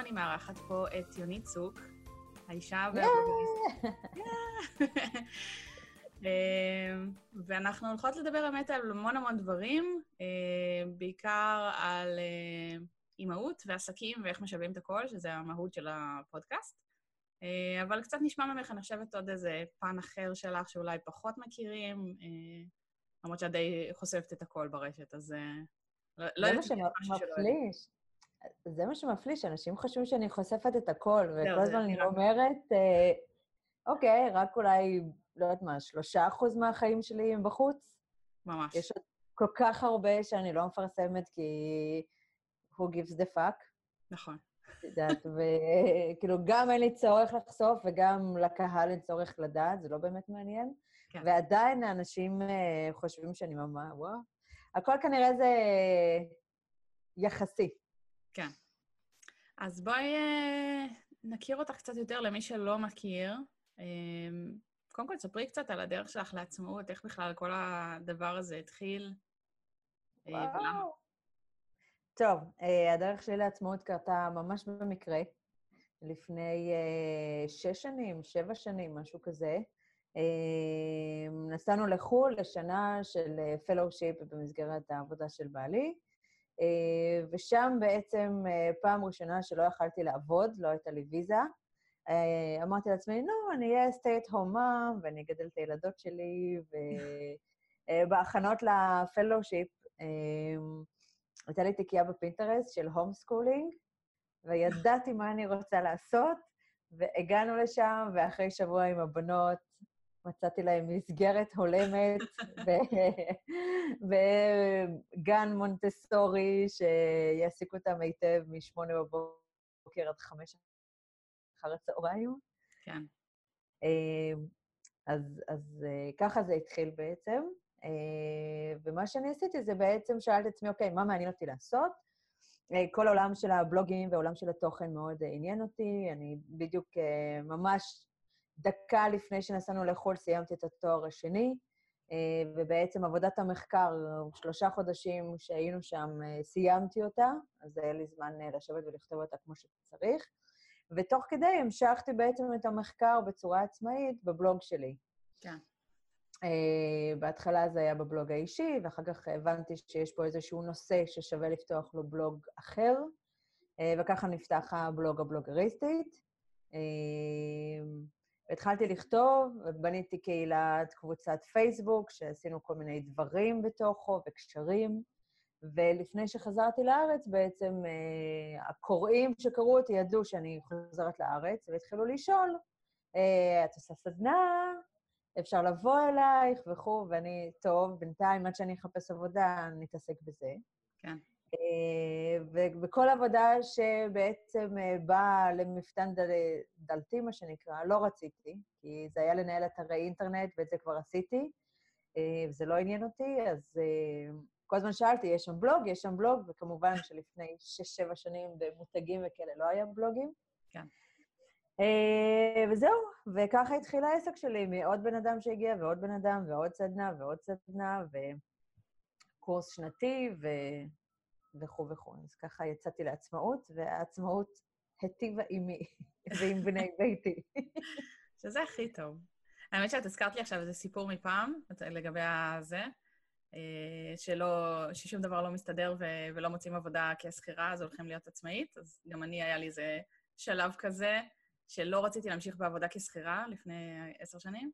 אני מארחת פה את יונית צוק, האישה והבלוגריסטית. ואנחנו הולכות לדבר באמת על המון המון דברים, בעיקר על אימהות ועסקים ואיך משלבים את הכל, שזה המהות של הפודקאסט. אבל קצת נשמע ממך, אני חושבת, עוד איזה פן אחר שלך שאולי פחות מכירים, למרות שאת די חושפת את הכל ברשת, אז לא, לא יודעת אם יש משהו שלא... זה מה שמפליא, שאנשים חושבים שאני חושפת את הכל, וכל הזמן אני אומרת, אה, אוקיי, רק אולי, לא יודעת מה, שלושה אחוז מהחיים שלי הם בחוץ. ממש. יש עוד כל כך הרבה שאני לא מפרסמת, כי who gives the fuck. נכון. את יודעת, וכאילו, גם אין לי צורך לחשוף, וגם לקהל אין צורך לדעת, זה לא באמת מעניין. כן. ועדיין האנשים אה, חושבים שאני ממש, וואו. הכל כנראה זה יחסי. כן. אז בואי אה, נכיר אותך קצת יותר למי שלא מכיר. אה, קודם כל, תספרי קצת על הדרך שלך לעצמאות, איך בכלל כל הדבר הזה התחיל, אה, וואו. טוב, הדרך שלי לעצמאות קרתה ממש במקרה, לפני שש שנים, שבע שנים, משהו כזה. נסענו לחו"ל לשנה של fellowship במסגרת העבודה של בעלי. אה, ושם בעצם אה, פעם ראשונה שלא יכלתי לעבוד, לא הייתה לי ויזה. אה, אמרתי לעצמי, נו, אני אהיה stay at ואני אגדל את הילדות שלי, ובהכנות ל fellowship הייתה לי תיקייה בפינטרסט של homeschooling, וידעתי מה אני רוצה לעשות, והגענו לשם, ואחרי שבוע עם הבנות מצאתי להם מסגרת הולמת וגן מונטסורי שיעסיק אותם היטב משמונה בבוקר עד חמש אחר הצהריים. כן. אמ, אז, אז אה, ככה זה התחיל בעצם. אה, ומה שאני עשיתי זה בעצם שאלתי את עצמי, אוקיי, מה מעניין אותי לעשות? אה, כל העולם של הבלוגים והעולם של התוכן מאוד עניין אותי. אני בדיוק ממש דקה לפני שנסענו לחו"ל סיימתי את התואר השני, אה, ובעצם עבודת המחקר, שלושה חודשים שהיינו שם, אה, סיימתי אותה, אז היה לי זמן אה, לשבת ולכתוב אותה כמו שצריך. ותוך כדי המשכתי בעצם את המחקר בצורה עצמאית בבלוג שלי. כן. Uh, בהתחלה זה היה בבלוג האישי, ואחר כך הבנתי שיש פה איזשהו נושא ששווה לפתוח לו בלוג אחר, uh, וככה נפתח הבלוג הבלוגריסטית. Uh, והתחלתי לכתוב, ובניתי קהילת קבוצת פייסבוק, שעשינו כל מיני דברים בתוכו וקשרים. ולפני שחזרתי לארץ, בעצם אה, הקוראים שקראו אותי ידעו שאני חוזרת לארץ, והתחילו לשאול, אה, את עושה סדנה, אפשר לבוא אלייך וכו', ואני, טוב, בינתיים, עד שאני אחפש עבודה, נתעסק בזה. כן. אה, ובכל עבודה שבעצם אה, באה למפתן דל... דלתי, מה שנקרא, לא רציתי, כי זה היה לנהל אתרי אינטרנט, ואת זה כבר עשיתי, אה, וזה לא עניין אותי, אז כל הזמן שאלתי, יש שם בלוג? יש שם בלוג, וכמובן שלפני שש-שבע שנים במותגים וכאלה לא היה בלוגים. כן. וזהו, וככה התחיל העסק שלי, מעוד בן אדם שהגיע, ועוד בן אדם, ועוד סדנה, ועוד סדנה, וקורס שנתי, ו... וכו' וכו'. אז ככה יצאתי לעצמאות, והעצמאות היטיבה עימי ועם בני ביתי. שזה הכי טוב. האמת שאת הזכרת לי עכשיו איזה סיפור מפעם, לגבי הזה, אה, שלא, ששום דבר לא מסתדר ו- ולא מוצאים עבודה כשכירה, אז הולכים להיות עצמאית. אז גם אני, היה לי איזה שלב כזה, שלא רציתי להמשיך בעבודה כשכירה לפני עשר שנים.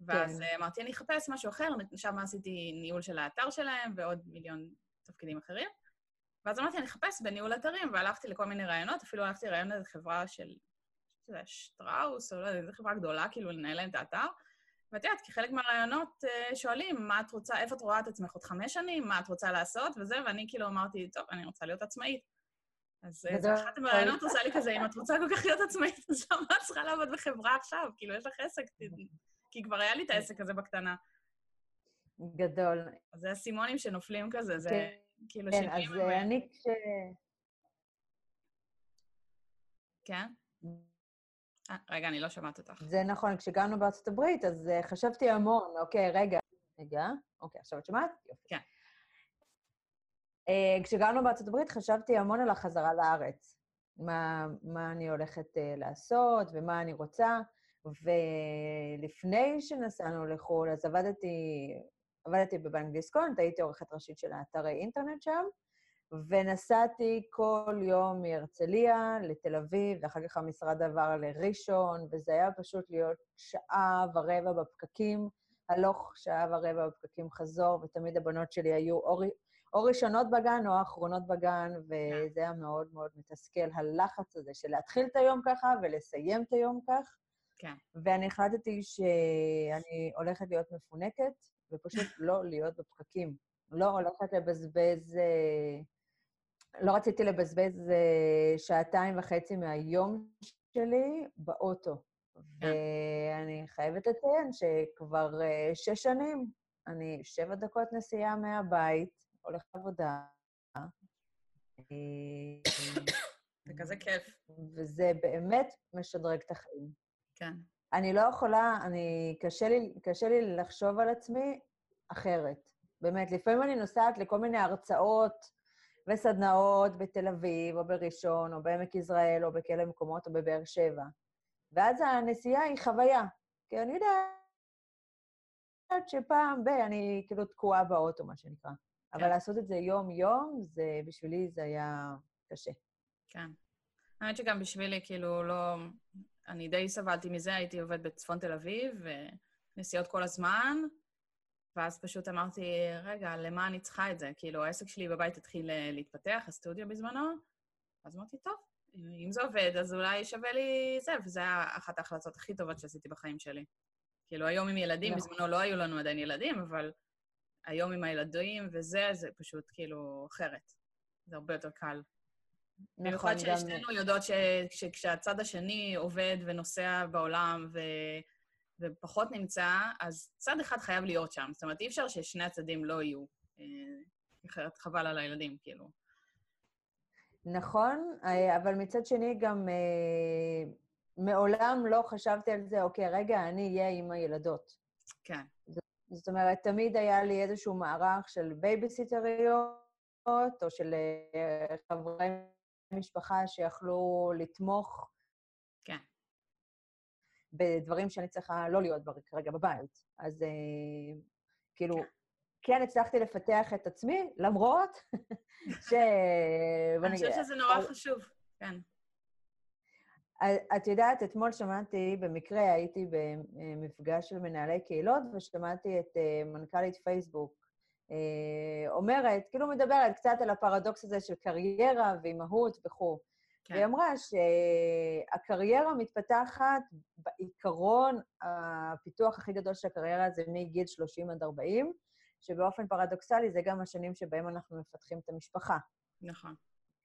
ואז כן. אמרתי, אני אחפש משהו אחר, שם עשיתי ניהול של האתר שלהם ועוד מיליון תפקידים אחרים. ואז אמרתי, אני אחפש בניהול אתרים, והלכתי לכל מיני רעיונות, אפילו הלכתי לרעיון לאיזו חברה של, שזה שטראוס, או לא יודע, איזו חברה גדולה, כאילו, לנהל להם את האתר. ואת יודעת, כי חלק מהרעיונות אה, שואלים, מה את רוצה, איפה את רואה את עצמך עוד חמש שנים, מה את רוצה לעשות וזה, ואני כאילו אמרתי, טוב, אני רוצה להיות עצמאית. אז אה, אחת מהרעיונות עושה לי כזה, אם את רוצה כל כך להיות עצמאית, אז למה את צריכה לעבוד בחברה עכשיו? כאילו, יש לך עסק, כי כבר היה לי את העסק הזה בקטנה. גדול. זה הסימונים שנופלים כזה, זה... כאילו, כן, אז ו... אני כש... כן? 아, רגע, אני לא שומעת אותך. זה נכון, כשגרנו בארצות הברית, אז uh, חשבתי המון, אוקיי, רגע, רגע, אוקיי, עכשיו את שומעת? יופי. כן. Uh, כשגרנו בארצות הברית, חשבתי המון על החזרה לארץ. מה, מה אני הולכת uh, לעשות ומה אני רוצה. ולפני שנסענו לחו"ל, אז עבדתי, עבדתי בבנק דיסקונט, הייתי עורכת ראשית של האתרי אינטרנט שם, ונסעתי כל יום מהרצליה לתל אביב, ואחר כך המשרד עבר לראשון, וזה היה פשוט להיות שעה ורבע בפקקים, הלוך שעה ורבע בפקקים חזור, ותמיד הבנות שלי היו או, או ראשונות בגן או אחרונות בגן, וזה היה מאוד מאוד מתסכל, הלחץ הזה של להתחיל את היום ככה ולסיים את היום כך. כן. ואני החלטתי שאני הולכת להיות מפונקת, ופשוט לא להיות בפקקים. לא הולכת לבזבז... אה, לא רציתי לבזבז אה, שעתיים וחצי מהיום שלי באוטו. כן. ואני חייבת לציין שכבר אה, שש שנים, אני שבע דקות נסיעה מהבית, הולכת לעבודה. זה כזה כיף. וזה באמת משדרג את החיים. כן. אני לא יכולה, אני, קשה לי, קשה לי לחשוב על עצמי אחרת. באמת, לפעמים אני נוסעת לכל מיני הרצאות וסדנאות בתל אביב, או בראשון, או בעמק יזרעאל, או בכאלה מקומות, או בבאר שבע. ואז הנסיעה היא חוויה. כי אני יודעת שפעם ב- אני כאילו תקועה באוטו, מה שנקרא. כן. אבל לעשות את זה יום-יום, זה, בשבילי זה היה קשה. כן. האמת שגם בשבילי, כאילו, לא... אני די סבלתי מזה, הייתי עובד בצפון תל אביב, ונסיעות כל הזמן, ואז פשוט אמרתי, רגע, למה אני צריכה את זה? כאילו, העסק שלי בבית התחיל אה, להתפתח, הסטודיו בזמנו, אז אמרתי, טוב, אם זה עובד, אז אולי שווה לי זה, וזו הייתה אחת ההחלטות הכי טובות שעשיתי בחיים שלי. כאילו, היום עם ילדים, נכון. בזמנו לא היו לנו עדיין ילדים, אבל היום עם הילדים וזה, זה פשוט כאילו אחרת. זה הרבה יותר קל. נכון, במיוחד ששתינו יודעות שכשהצד השני עובד ונוסע בעולם ו... ופחות נמצא, אז צד אחד חייב להיות שם. זאת אומרת, אי אפשר ששני הצדדים לא יהיו. אה, אחרת חבל על הילדים, כאילו. נכון, אה, אבל מצד שני גם אה, מעולם לא חשבתי על זה, אוקיי, רגע, אני אהיה עם הילדות. כן. זאת אומרת, תמיד היה לי איזשהו מערך של בייביסיטריות, או של חברי משפחה שיכלו לתמוך כן. בדברים שאני צריכה לא להיות כרגע בבית. אז אה, כאילו, כן. כן הצלחתי לפתח את עצמי, למרות ש... אני חושבת שזה נורא חשוב, כן. את יודעת, אתמול שמעתי, במקרה הייתי במפגש של מנהלי קהילות, ושמעתי את אה, מנכ"לית פייסבוק אה, אומרת, כאילו מדברת קצת על הפרדוקס הזה של קריירה ואימהות וכו'. כן. והיא אמרה שהקריירה מתפתחת, בעיקרון, הפיתוח הכי גדול של הקריירה זה מגיל 30 עד 40, שבאופן פרדוקסלי זה גם השנים שבהם אנחנו מפתחים את המשפחה. נכון.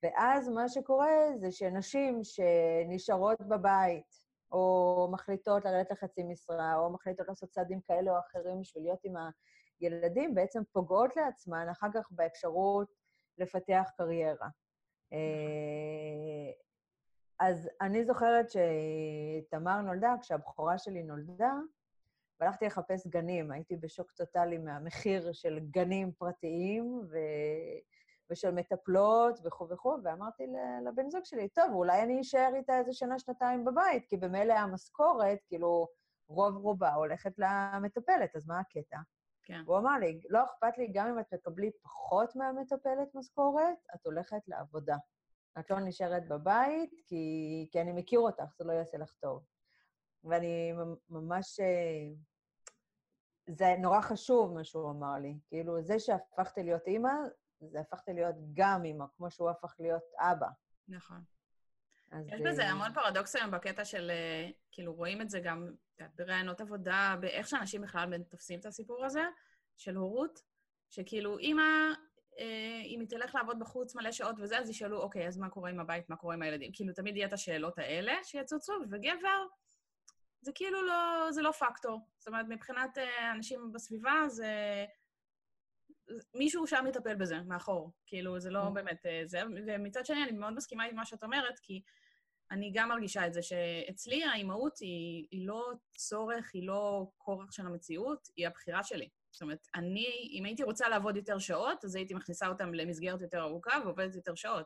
ואז מה שקורה זה שנשים שנשארות בבית, או מחליטות לרדת לחצי משרה, או מחליטות לעשות צעדים כאלה או אחרים בשביל להיות עם ילדים בעצם פוגעות לעצמן אחר כך באפשרות לפתח קריירה. אה, אז אני זוכרת שתמר נולדה, כשהבכורה שלי נולדה, והלכתי לחפש גנים. הייתי בשוק טוטאלי מהמחיר של גנים פרטיים ו... ושל מטפלות וכו' וכו', ואמרתי לבן זוג שלי, טוב, אולי אני אשאר איתה איזה שנה, שנתיים בבית, כי במילא המשכורת, כאילו, רוב רובה הולכת למטפלת, אז מה הקטע? כן. והוא אמר לי, לא אכפת לי, גם אם את תקבלי פחות מהמטפלת משכורת, את הולכת לעבודה. את לא נשארת בבית, כי, כי אני מכיר אותך, זה לא יעשה לך טוב. ואני ממש... אה, זה נורא חשוב מה שהוא אמר לי. כאילו, זה שהפכתי להיות אימא, זה הפכתי להיות גם אימא, כמו שהוא הפך להיות אבא. נכון. יש בזה אה, המון פרדוקס היום בקטע של, אה, כאילו, רואים את זה גם ברעיונות עבודה, באיך שאנשים בכלל תופסים את הסיפור הזה, של הורות, שכאילו, אימא, אה, אם היא תלך לעבוד בחוץ מלא שעות וזה, אז ישאלו, אוקיי, אז מה קורה עם הבית, מה קורה עם הילדים? כאילו, תמיד יהיה את השאלות האלה שיצוצו, וגבר, זה כאילו לא, זה לא פקטור. זאת אומרת, מבחינת אנשים בסביבה, זה... מישהו שם יטפל בזה, מאחור. כאילו, זה לא mm. באמת זה. ומצד שני, אני מאוד מסכימה עם מה שאת אומרת, כי אני גם מרגישה את זה, שאצלי האימהות היא, היא לא צורך, היא לא כורח של המציאות, היא הבחירה שלי. זאת אומרת, אני, אם הייתי רוצה לעבוד יותר שעות, אז הייתי מכניסה אותם למסגרת יותר ארוכה ועובדת יותר שעות.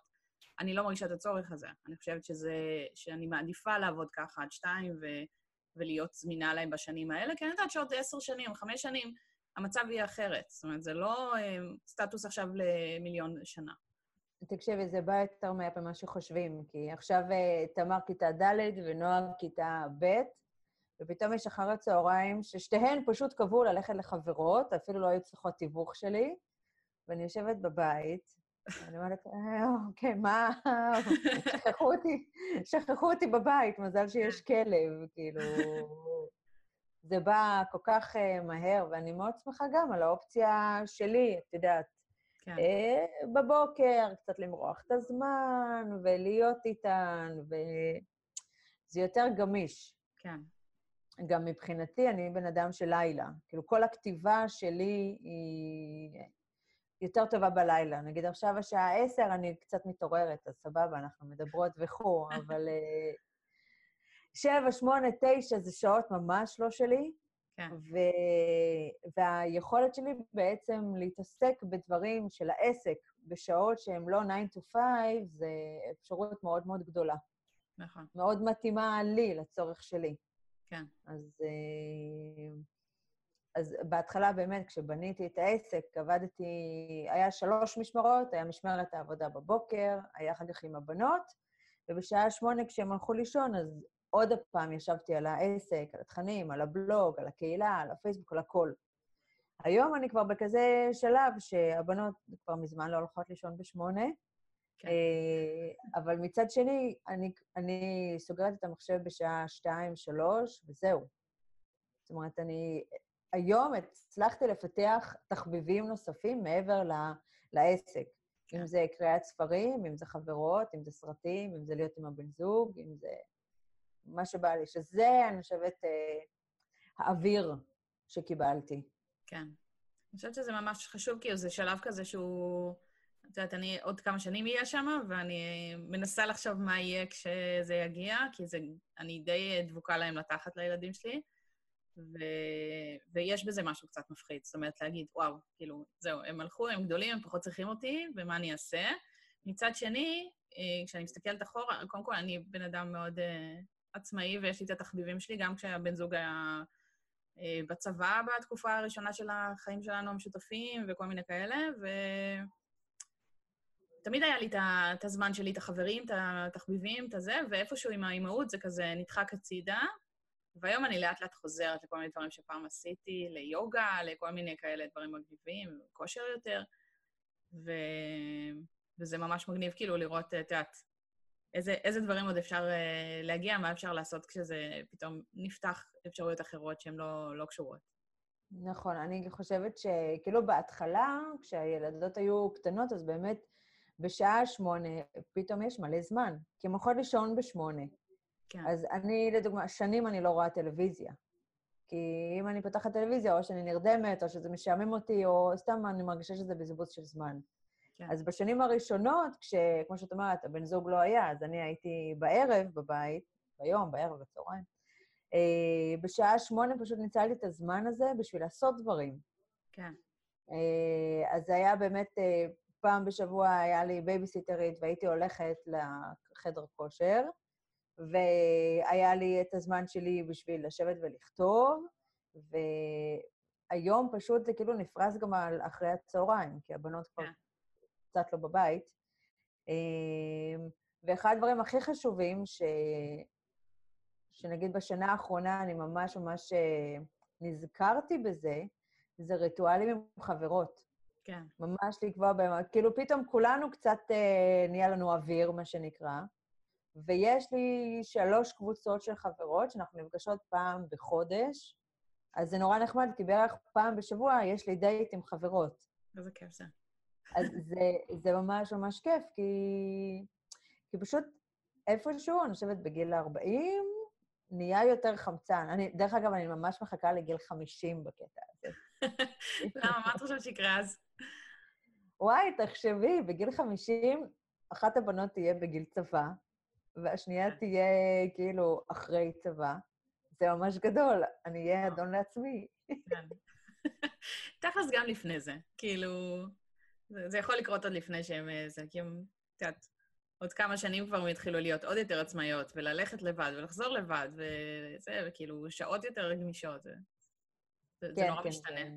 אני לא מרגישה את הצורך הזה. אני חושבת שזה, שאני מעדיפה לעבוד ככה עד שתיים ו, ולהיות זמינה להם בשנים האלה, כי אני יודעת שעוד עשר שנים, חמש שנים, המצב יהיה אחרת. זאת אומרת, זה לא אה, סטטוס עכשיו למיליון שנה. תקשיבי, זה בא יותר מהפה ממה שחושבים, כי עכשיו אה, תמר כיתה ד' ונועה כיתה ב', ופתאום יש אחר הצהריים ששתיהן פשוט קבעו ללכת לחברות, אפילו לא היו צריכות תיווך שלי, ואני יושבת בבית, ואני אומרת, אה, אוקיי, מה... שכחו אותי, שכחו אותי בבית, מזל שיש כלב, כאילו... זה בא כל כך uh, מהר, ואני מאוד שמחה גם על האופציה שלי, את יודעת. כן. Uh, בבוקר, קצת למרוח את הזמן, ולהיות איתן, וזה יותר גמיש. כן. גם מבחינתי, אני בן אדם של לילה. כאילו, כל הכתיבה שלי היא יותר טובה בלילה. נגיד, עכשיו השעה עשר, אני קצת מתעוררת, אז סבבה, אנחנו מדברות וכו', אבל אה, שבע, שמונה, תשע זה שעות ממש לא שלי. כן. ו... והיכולת שלי בעצם להתעסק בדברים של העסק בשעות שהן לא 9 to 5, זה אפשרות מאוד מאוד גדולה. נכון. מאוד מתאימה לי, לצורך שלי. כן. אז, אה, אז בהתחלה, באמת, כשבניתי את העסק, עבדתי, היה שלוש משמרות, היה משמרת העבודה בבוקר, היה אחר כך עם הבנות, ובשעה שמונה, כשהם הלכו לישון, אז עוד פעם ישבתי על העסק, על התכנים, על הבלוג, על הקהילה, על הפייסבוק, על הכל. היום אני כבר בכזה שלב שהבנות כבר מזמן לא הולכות לישון בשמונה, כן. אה, אבל מצד שני, אני, אני סוגרת את המחשב בשעה שתיים, שלוש, וזהו. זאת אומרת, אני היום הצלחתי לפתח תחביבים נוספים מעבר ל, לעסק. כן. אם זה קריאת ספרים, אם זה חברות, אם זה סרטים, אם זה להיות עם הבן זוג, אם זה מה שבא לי, שזה, אני חושבת, אה, האוויר שקיבלתי. כן. אני חושבת שזה ממש חשוב, כי זה שלב כזה שהוא... את יודעת, אני עוד כמה שנים אהיה שם, ואני מנסה לחשוב מה יהיה כשזה יגיע, כי זה, אני די דבוקה להם לתחת לילדים שלי, ו, ויש בזה משהו קצת מפחיד. זאת אומרת, להגיד, וואו, כאילו, זהו, הם הלכו, הם גדולים, הם פחות צריכים אותי, ומה אני אעשה? מצד שני, אה, כשאני מסתכלת אחורה, קודם כל, אני בן אדם מאוד uh, עצמאי, ויש לי את התחביבים שלי, גם כשהבן זוג היה uh, בצבא בתקופה הראשונה של החיים שלנו המשותפים, וכל מיני כאלה, ו... תמיד היה לי את הזמן שלי, את החברים, את התחביבים, את הזה, ואיפשהו עם האימהות זה כזה נדחק הצידה. והיום אני לאט לאט חוזרת לכל מיני דברים שפעם עשיתי, ליוגה, לכל מיני כאלה דברים מגניבים, כושר יותר, ו... וזה ממש מגניב כאילו לראות, את יודעת, איזה, איזה דברים עוד אפשר uh, להגיע, מה אפשר לעשות כשזה פתאום נפתח אפשרויות אחרות שהן לא, לא קשורות. נכון, אני חושבת שכאילו בהתחלה, כשהילדות היו קטנות, אז באמת בשעה שמונה פתאום יש מלא זמן, כי הן הולכות לישון בשמונה. כן. אז אני, לדוגמה, שנים אני לא רואה טלוויזיה. כי אם אני פותחת טלוויזיה, או שאני נרדמת, או שזה משעמם אותי, או סתם אני מרגישה שזה בזבוז של זמן. כן. אז בשנים הראשונות, כשכמו שאת אומרת, הבן זוג לא היה, אז אני הייתי בערב בבית, ביום, בערב, בצהריים. אה, בשעה שמונה פשוט ניצלתי את הזמן הזה בשביל לעשות דברים. כן. אה, אז זה היה באמת אה, פעם בשבוע היה לי בייביסיטרית והייתי הולכת לחדר כושר, והיה לי את הזמן שלי בשביל לשבת ולכתוב, והיום פשוט זה כאילו נפרס גם על אחרי הצהריים, כי הבנות כבר כן. קצת לא בבית. אמ, ואחד הדברים הכי חשובים, ש... שנגיד בשנה האחרונה אני ממש ממש אה, נזכרתי בזה, זה ריטואלים עם חברות. כן. ממש לקבוע בהם, כאילו פתאום כולנו קצת אה, נהיה לנו אוויר, מה שנקרא, ויש לי שלוש קבוצות של חברות שאנחנו נפגשות פעם בחודש, אז זה נורא נחמד, כי בערך פעם בשבוע יש לי דייט עם חברות. איזה כיף זה. אז זה, זה ממש ממש כיף, כי, כי פשוט איפשהו, אני חושבת בגיל 40, נהיה יותר חמצן. אני, דרך אגב, אני ממש מחכה לגיל 50 בקטע הזה. למה? מה את חושבת שיקרה אז? וואי, תחשבי, בגיל 50, אחת הבנות תהיה בגיל צבא, והשנייה כן. תהיה כאילו אחרי צבא. זה ממש גדול, אני אהיה אדון לעצמי. כן. תכלס גם לפני זה, כאילו, זה, זה יכול לקרות עוד לפני שהם... זה, כי הם, את יודעת, עוד כמה שנים כבר הם יתחילו להיות עוד יותר עצמאיות, וללכת לבד, ולחזור לבד, וזה, וכאילו, שעות יותר גמישות. זה, כן, זה נורא כן, משתנה. כן.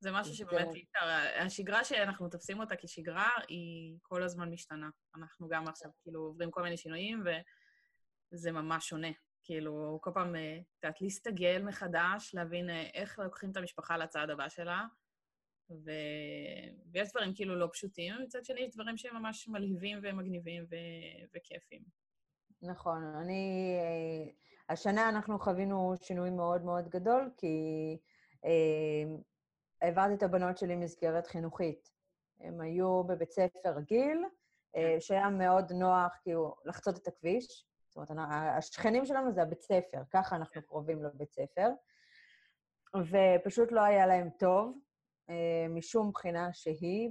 זה משהו שבאמת אי אפשר... השגרה שאנחנו תופסים אותה כשגרה, היא כל הזמן משתנה. אנחנו גם עכשיו כאילו עוברים כל מיני שינויים, וזה ממש שונה. כאילו, כל פעם, את יודעת, להסתגל מחדש, להבין אה, איך לוקחים את המשפחה לצעד הבא שלה, ו... ויש דברים כאילו לא פשוטים, ומצד שני יש דברים שהם ממש מלהיבים ומגניבים ו... וכיפים. נכון. אני... השנה אנחנו חווינו שינוי מאוד מאוד גדול, כי אה, העברתי את הבנות שלי מסגרת חינוכית. הם היו בבית ספר רגיל, אה, כן. שהיה מאוד נוח כאילו לחצות את הכביש. זאת אומרת, השכנים שלנו זה הבית ספר, ככה אנחנו כן. קרובים לבית ספר. ופשוט לא היה להם טוב, משום בחינה שהיא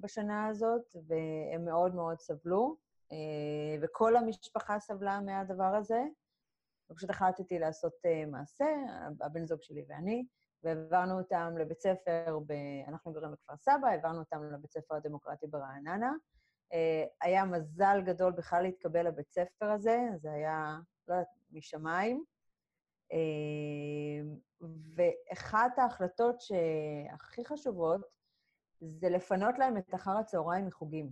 בשנה הזאת, והם מאוד מאוד סבלו, אה, וכל המשפחה סבלה מהדבר הזה. ופשוט החלטתי לעשות מעשה, הבן זוג שלי ואני, והעברנו אותם לבית ספר, ב... אנחנו גרים בכפר סבא, העברנו אותם לבית ספר הדמוקרטי ברעננה. אה, היה מזל גדול בכלל להתקבל לבית ספר הזה, זה היה, לא יודעת, משמיים. אה, ואחת ההחלטות שהכי חשובות זה לפנות להם את אחר הצהריים מחוגים.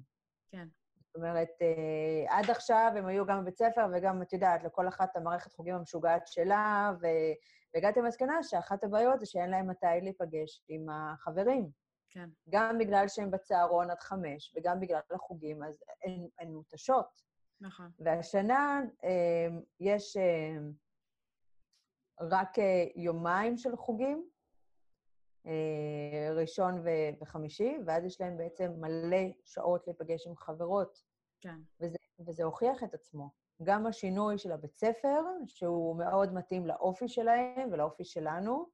כן. זאת אומרת, אה, עד עכשיו הם היו גם בבית ספר וגם, את יודעת, לכל אחת המערכת חוגים המשוגעת שלה, ו... והגעתי למסקנה שאחת הבעיות זה שאין להם מתי להיפגש עם החברים. כן. גם בגלל שהם בצהרון עד חמש, וגם בגלל החוגים, אז הן, מותשות. נכון. והשנה אה, יש אה, רק אה, יומיים של חוגים, אה, ראשון ו- וחמישי, ואז יש להם בעצם מלא שעות להיפגש עם חברות. כן. וזה, וזה הוכיח את עצמו. גם השינוי של הבית ספר, שהוא מאוד מתאים לאופי שלהם ולאופי שלנו,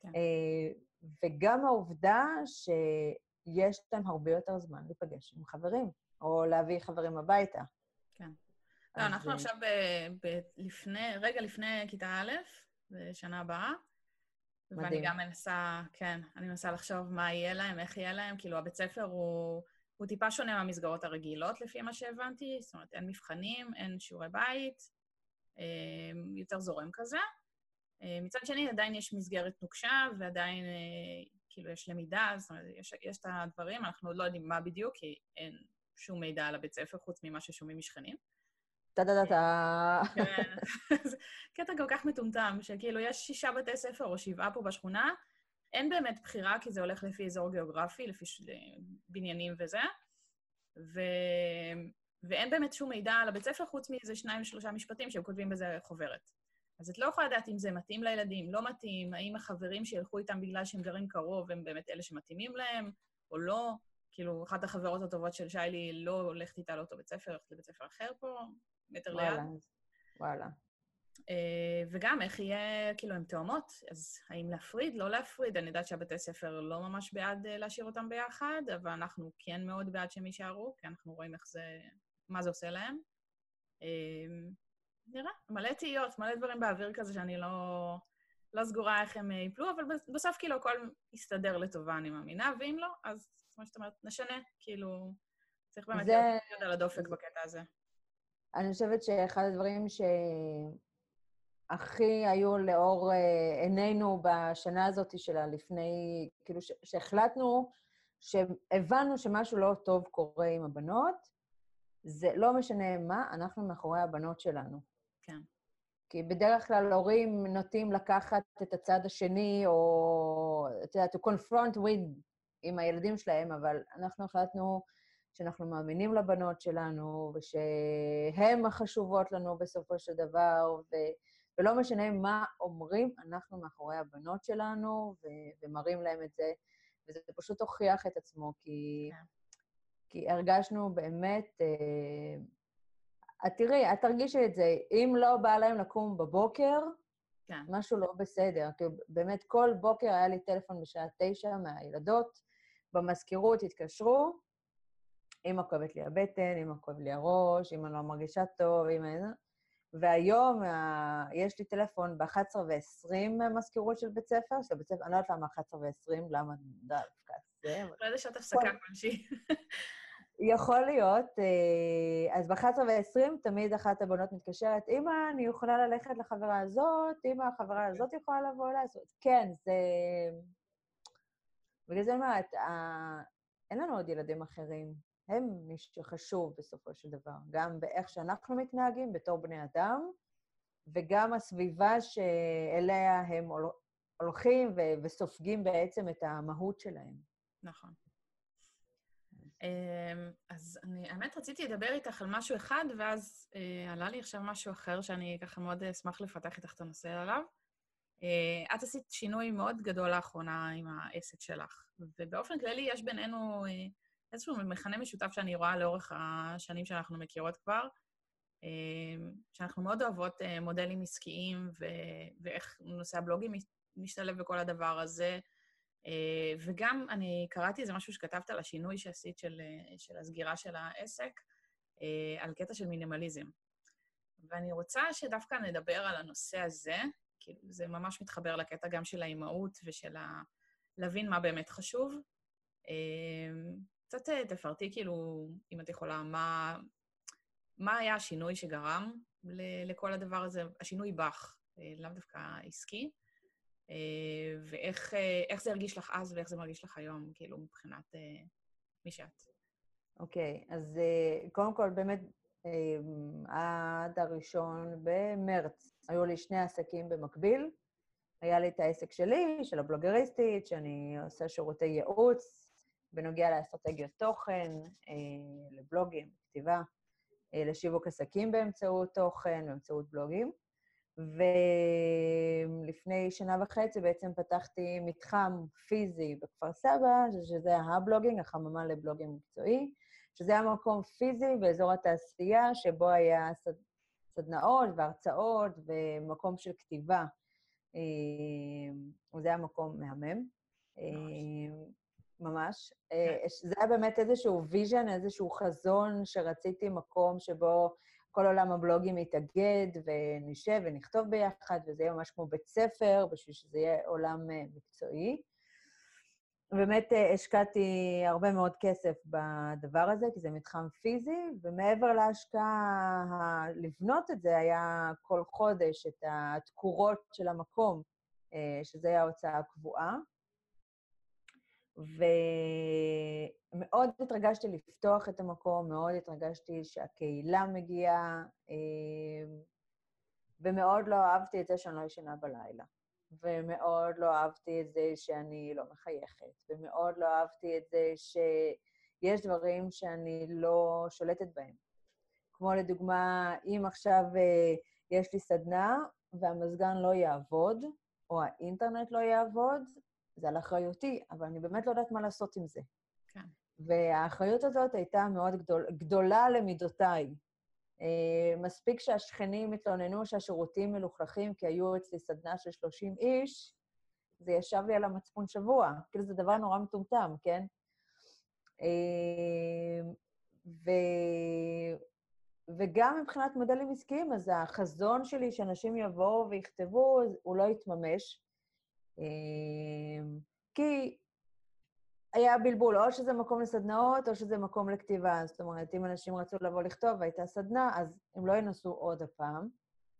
כן. אה, וגם העובדה שיש להם הרבה יותר זמן להיפגש עם חברים, או להביא חברים הביתה. כן. לא, אנחנו עכשיו ב, ב, לפני, רגע לפני כיתה א', בשנה הבאה. מדהים. ואני גם מנסה, כן, אני מנסה לחשוב מה יהיה להם, איך יהיה להם. כאילו, הבית ספר הוא... הוא טיפה שונה מהמסגרות הרגילות, לפי מה שהבנתי, זאת אומרת, אין מבחנים, אין שיעורי בית, אה, יותר זורם כזה. אה, מצד שני, עדיין יש מסגרת נוקשה, ועדיין, אה, כאילו, יש למידה, זאת אומרת, יש, יש את הדברים, אנחנו עוד לא יודעים מה בדיוק, כי אין שום מידע על הבית ספר, חוץ ממה ששומעים משכנים. טה-טה-טה. כן, קטע כל כך מטומטם, שכאילו, יש שישה בתי ספר או שבעה פה בשכונה, אין באמת בחירה, כי זה הולך לפי אזור גיאוגרפי, לפי. בניינים וזה, ו... ואין באמת שום מידע על הבית ספר, חוץ מאיזה שניים, שלושה משפטים שהם כותבים בזה חוברת. אז את לא יכולה לדעת אם זה מתאים לילדים, לא מתאים, האם החברים שילכו איתם בגלל שהם גרים קרוב הם באמת אלה שמתאימים להם, או לא. כאילו, אחת החברות הטובות של שיילי לא הולכת איתה לאותו בית ספר, הולכת לבית ספר אחר פה, מטר ליד. וואלה, וואלה. אה, וגם איך יהיה, כאילו, הן תאומות, אז האם להפריד, לא להפריד? אני יודעת שהבתי ספר לא ממש בעד אה, להשאיר אותם ביחד, אבל אנחנו כן מאוד בעד שהם יישארו, כי אנחנו רואים איך זה, מה זה עושה להם. אה, נראה, מלא תהיות, מלא דברים באוויר כזה שאני לא, לא סגורה איך הם ייפלו, אבל בסוף כאילו הכל יסתדר לטובה, אני מאמינה, ואם לא, אז כמו שאת אומרת, נשנה, כאילו, צריך באמת זה... להיות על הדופק בקטע הזה. אני חושבת שאחד הדברים ש... הכי היו לאור אה, עינינו בשנה הזאת שלה, לפני, כאילו, שהחלטנו, שהבנו שמשהו לא טוב קורה עם הבנות, זה לא משנה מה, אנחנו מאחורי הבנות שלנו. כן. כי בדרך כלל הורים נוטים לקחת את הצד השני, או, את יודעת, to confront with עם הילדים שלהם, אבל אנחנו החלטנו שאנחנו מאמינים לבנות שלנו, ושהן החשובות לנו בסופו של דבר, ו... ולא משנה מה אומרים, אנחנו מאחורי הבנות שלנו ו- ומראים להם את זה, וזה פשוט הוכיח את עצמו, כי, כן. כי הרגשנו באמת... אה, את תראי, את תרגישי את זה, אם לא בא להם לקום בבוקר, כן. משהו לא בסדר. כי באמת כל בוקר היה לי טלפון בשעה תשע מהילדות, במזכירות התקשרו, אמא כואבת לי הבטן, אמא כואב לי הראש, אמא לא מרגישה טוב, אמא... והיום uh, יש לי טלפון ב-11 ו-20 מהמזכירות של בית ספר, של בית ספר, אני לא יודעת למה 11 ו-20, למה דווקא זה. לא יודע שעת הפסקה כלשהי. יכול להיות. אה, אז ב-11 ו-20 תמיד אחת הבנות מתקשרת, אמא, אני יכולה ללכת לחברה הזאת, אמא, החברה הזאת יכולה לבוא לעשות. כן, זה... בגלל זה אני אומרת, אין לנו עוד ילדים אחרים. הם מי שחשוב בסופו של דבר, גם באיך שאנחנו מתנהגים בתור בני אדם, וגם הסביבה שאליה הם הולכים וסופגים בעצם את המהות שלהם. נכון. אמ, אז אני, האמת, רציתי לדבר איתך על משהו אחד, ואז אה, עלה לי עכשיו משהו אחר שאני ככה מאוד אשמח לפתח איתך את הנושא עליו. אה, את עשית שינוי מאוד גדול לאחרונה עם העסק שלך, ובאופן כללי יש בינינו אה, איזשהו מכנה משותף שאני רואה לאורך השנים שאנחנו מכירות כבר, אה, שאנחנו מאוד אוהבות מודלים עסקיים ו- ואיך נושא הבלוגים משתלב בכל הדבר הזה. וגם אני קראתי איזה משהו שכתבת על השינוי שעשית של, של הסגירה של העסק, על קטע של מינימליזם. ואני רוצה שדווקא נדבר על הנושא הזה, כי זה ממש מתחבר לקטע גם של האימהות ושל ה... להבין מה באמת חשוב. קצת תפרטי, כאילו, אם את יכולה, מה, מה היה השינוי שגרם לכל הדבר הזה, השינוי בך, אה, לאו דווקא עסקי, אה, ואיך אה, זה הרגיש לך אז ואיך זה מרגיש לך היום, כאילו, מבחינת מי שאת. אוקיי, okay, אז קודם כל, באמת, עד הראשון במרץ היו לי שני עסקים במקביל. היה לי את העסק שלי, של הבלוגריסטית, שאני עושה שירותי ייעוץ בנוגע לאסטרטגיות תוכן, לבלוגים, כתיבה. אה, לשיווק עסקים באמצעות תוכן, באמצעות בלוגים. ולפני שנה וחצי בעצם פתחתי מתחם פיזי בכפר סבא, שזה הבלוגינג, החממה לבלוגינג מקצועי, שזה היה מקום פיזי באזור התעשייה, שבו היה סד... סדנאות והרצאות ומקום של כתיבה. אה, וזה היה מקום מהמם. ממש. אה, כן. זה היה באמת איזשהו vision, איזשהו חזון שרציתי מקום שבו כל עולם הבלוגים יתאגד ונשב ונכתוב ביחד, וזה יהיה ממש כמו בית ספר, בשביל שזה יהיה עולם אה, מקצועי. באמת אה, השקעתי הרבה מאוד כסף בדבר הזה, כי זה מתחם פיזי, ומעבר להשקעה, לבנות את זה היה כל חודש את התקורות של המקום, שזה היה ההוצאה הקבועה. ומאוד התרגשתי לפתוח את המקום, מאוד התרגשתי שהקהילה מגיעה, אה, ומאוד לא אהבתי את זה שאני לא ישנה בלילה. ומאוד לא אהבתי את זה שאני לא מחייכת, ומאוד לא אהבתי את זה שיש דברים שאני לא שולטת בהם. כמו לדוגמה, אם עכשיו אה, יש לי סדנה והמזגן לא יעבוד, או האינטרנט לא יעבוד, זה על אחריותי, אבל אני באמת לא יודעת מה לעשות עם זה. כן. והאחריות הזאת הייתה מאוד גדול, גדולה למידותיי. Uh, מספיק שהשכנים התלוננו שהשירותים מלוכלכים, כי היו אצלי סדנה של 30 איש, זה ישב לי על המצפון שבוע. כאילו, זה דבר נורא מטומטם, כן? Uh, ו... וגם מבחינת מודלים עסקיים, אז החזון שלי שאנשים יבואו ויכתבו, הוא לא יתממש. אמ, כי היה בלבול, או שזה מקום לסדנאות, או שזה מקום לכתיבה. זאת אומרת, אם אנשים רצו לבוא לכתוב והייתה סדנה, אז הם לא ינסו עוד הפעם.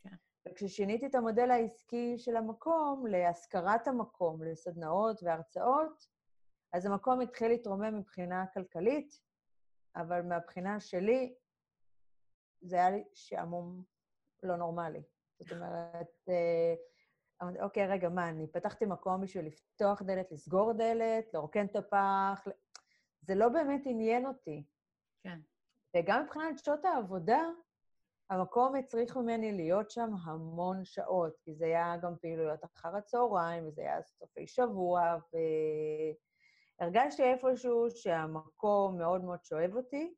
כן. וכששיניתי את המודל העסקי של המקום להשכרת המקום, לסדנאות והרצאות, אז המקום התחיל להתרומם מבחינה כלכלית, אבל מהבחינה שלי, זה היה לי שעמום לא נורמלי. זאת אומרת, אה, אמרתי, אוקיי, רגע, מה, אני פתחתי מקום בשביל לפתוח דלת, לסגור דלת, לרוקן את הפח, זה לא באמת עניין אותי. כן. וגם מבחינת שעות העבודה, המקום הצריך ממני להיות שם המון שעות, כי זה היה גם פעילויות אחר הצהריים, וזה היה סופי שבוע, והרגשתי איפשהו שהמקום מאוד מאוד שואב אותי,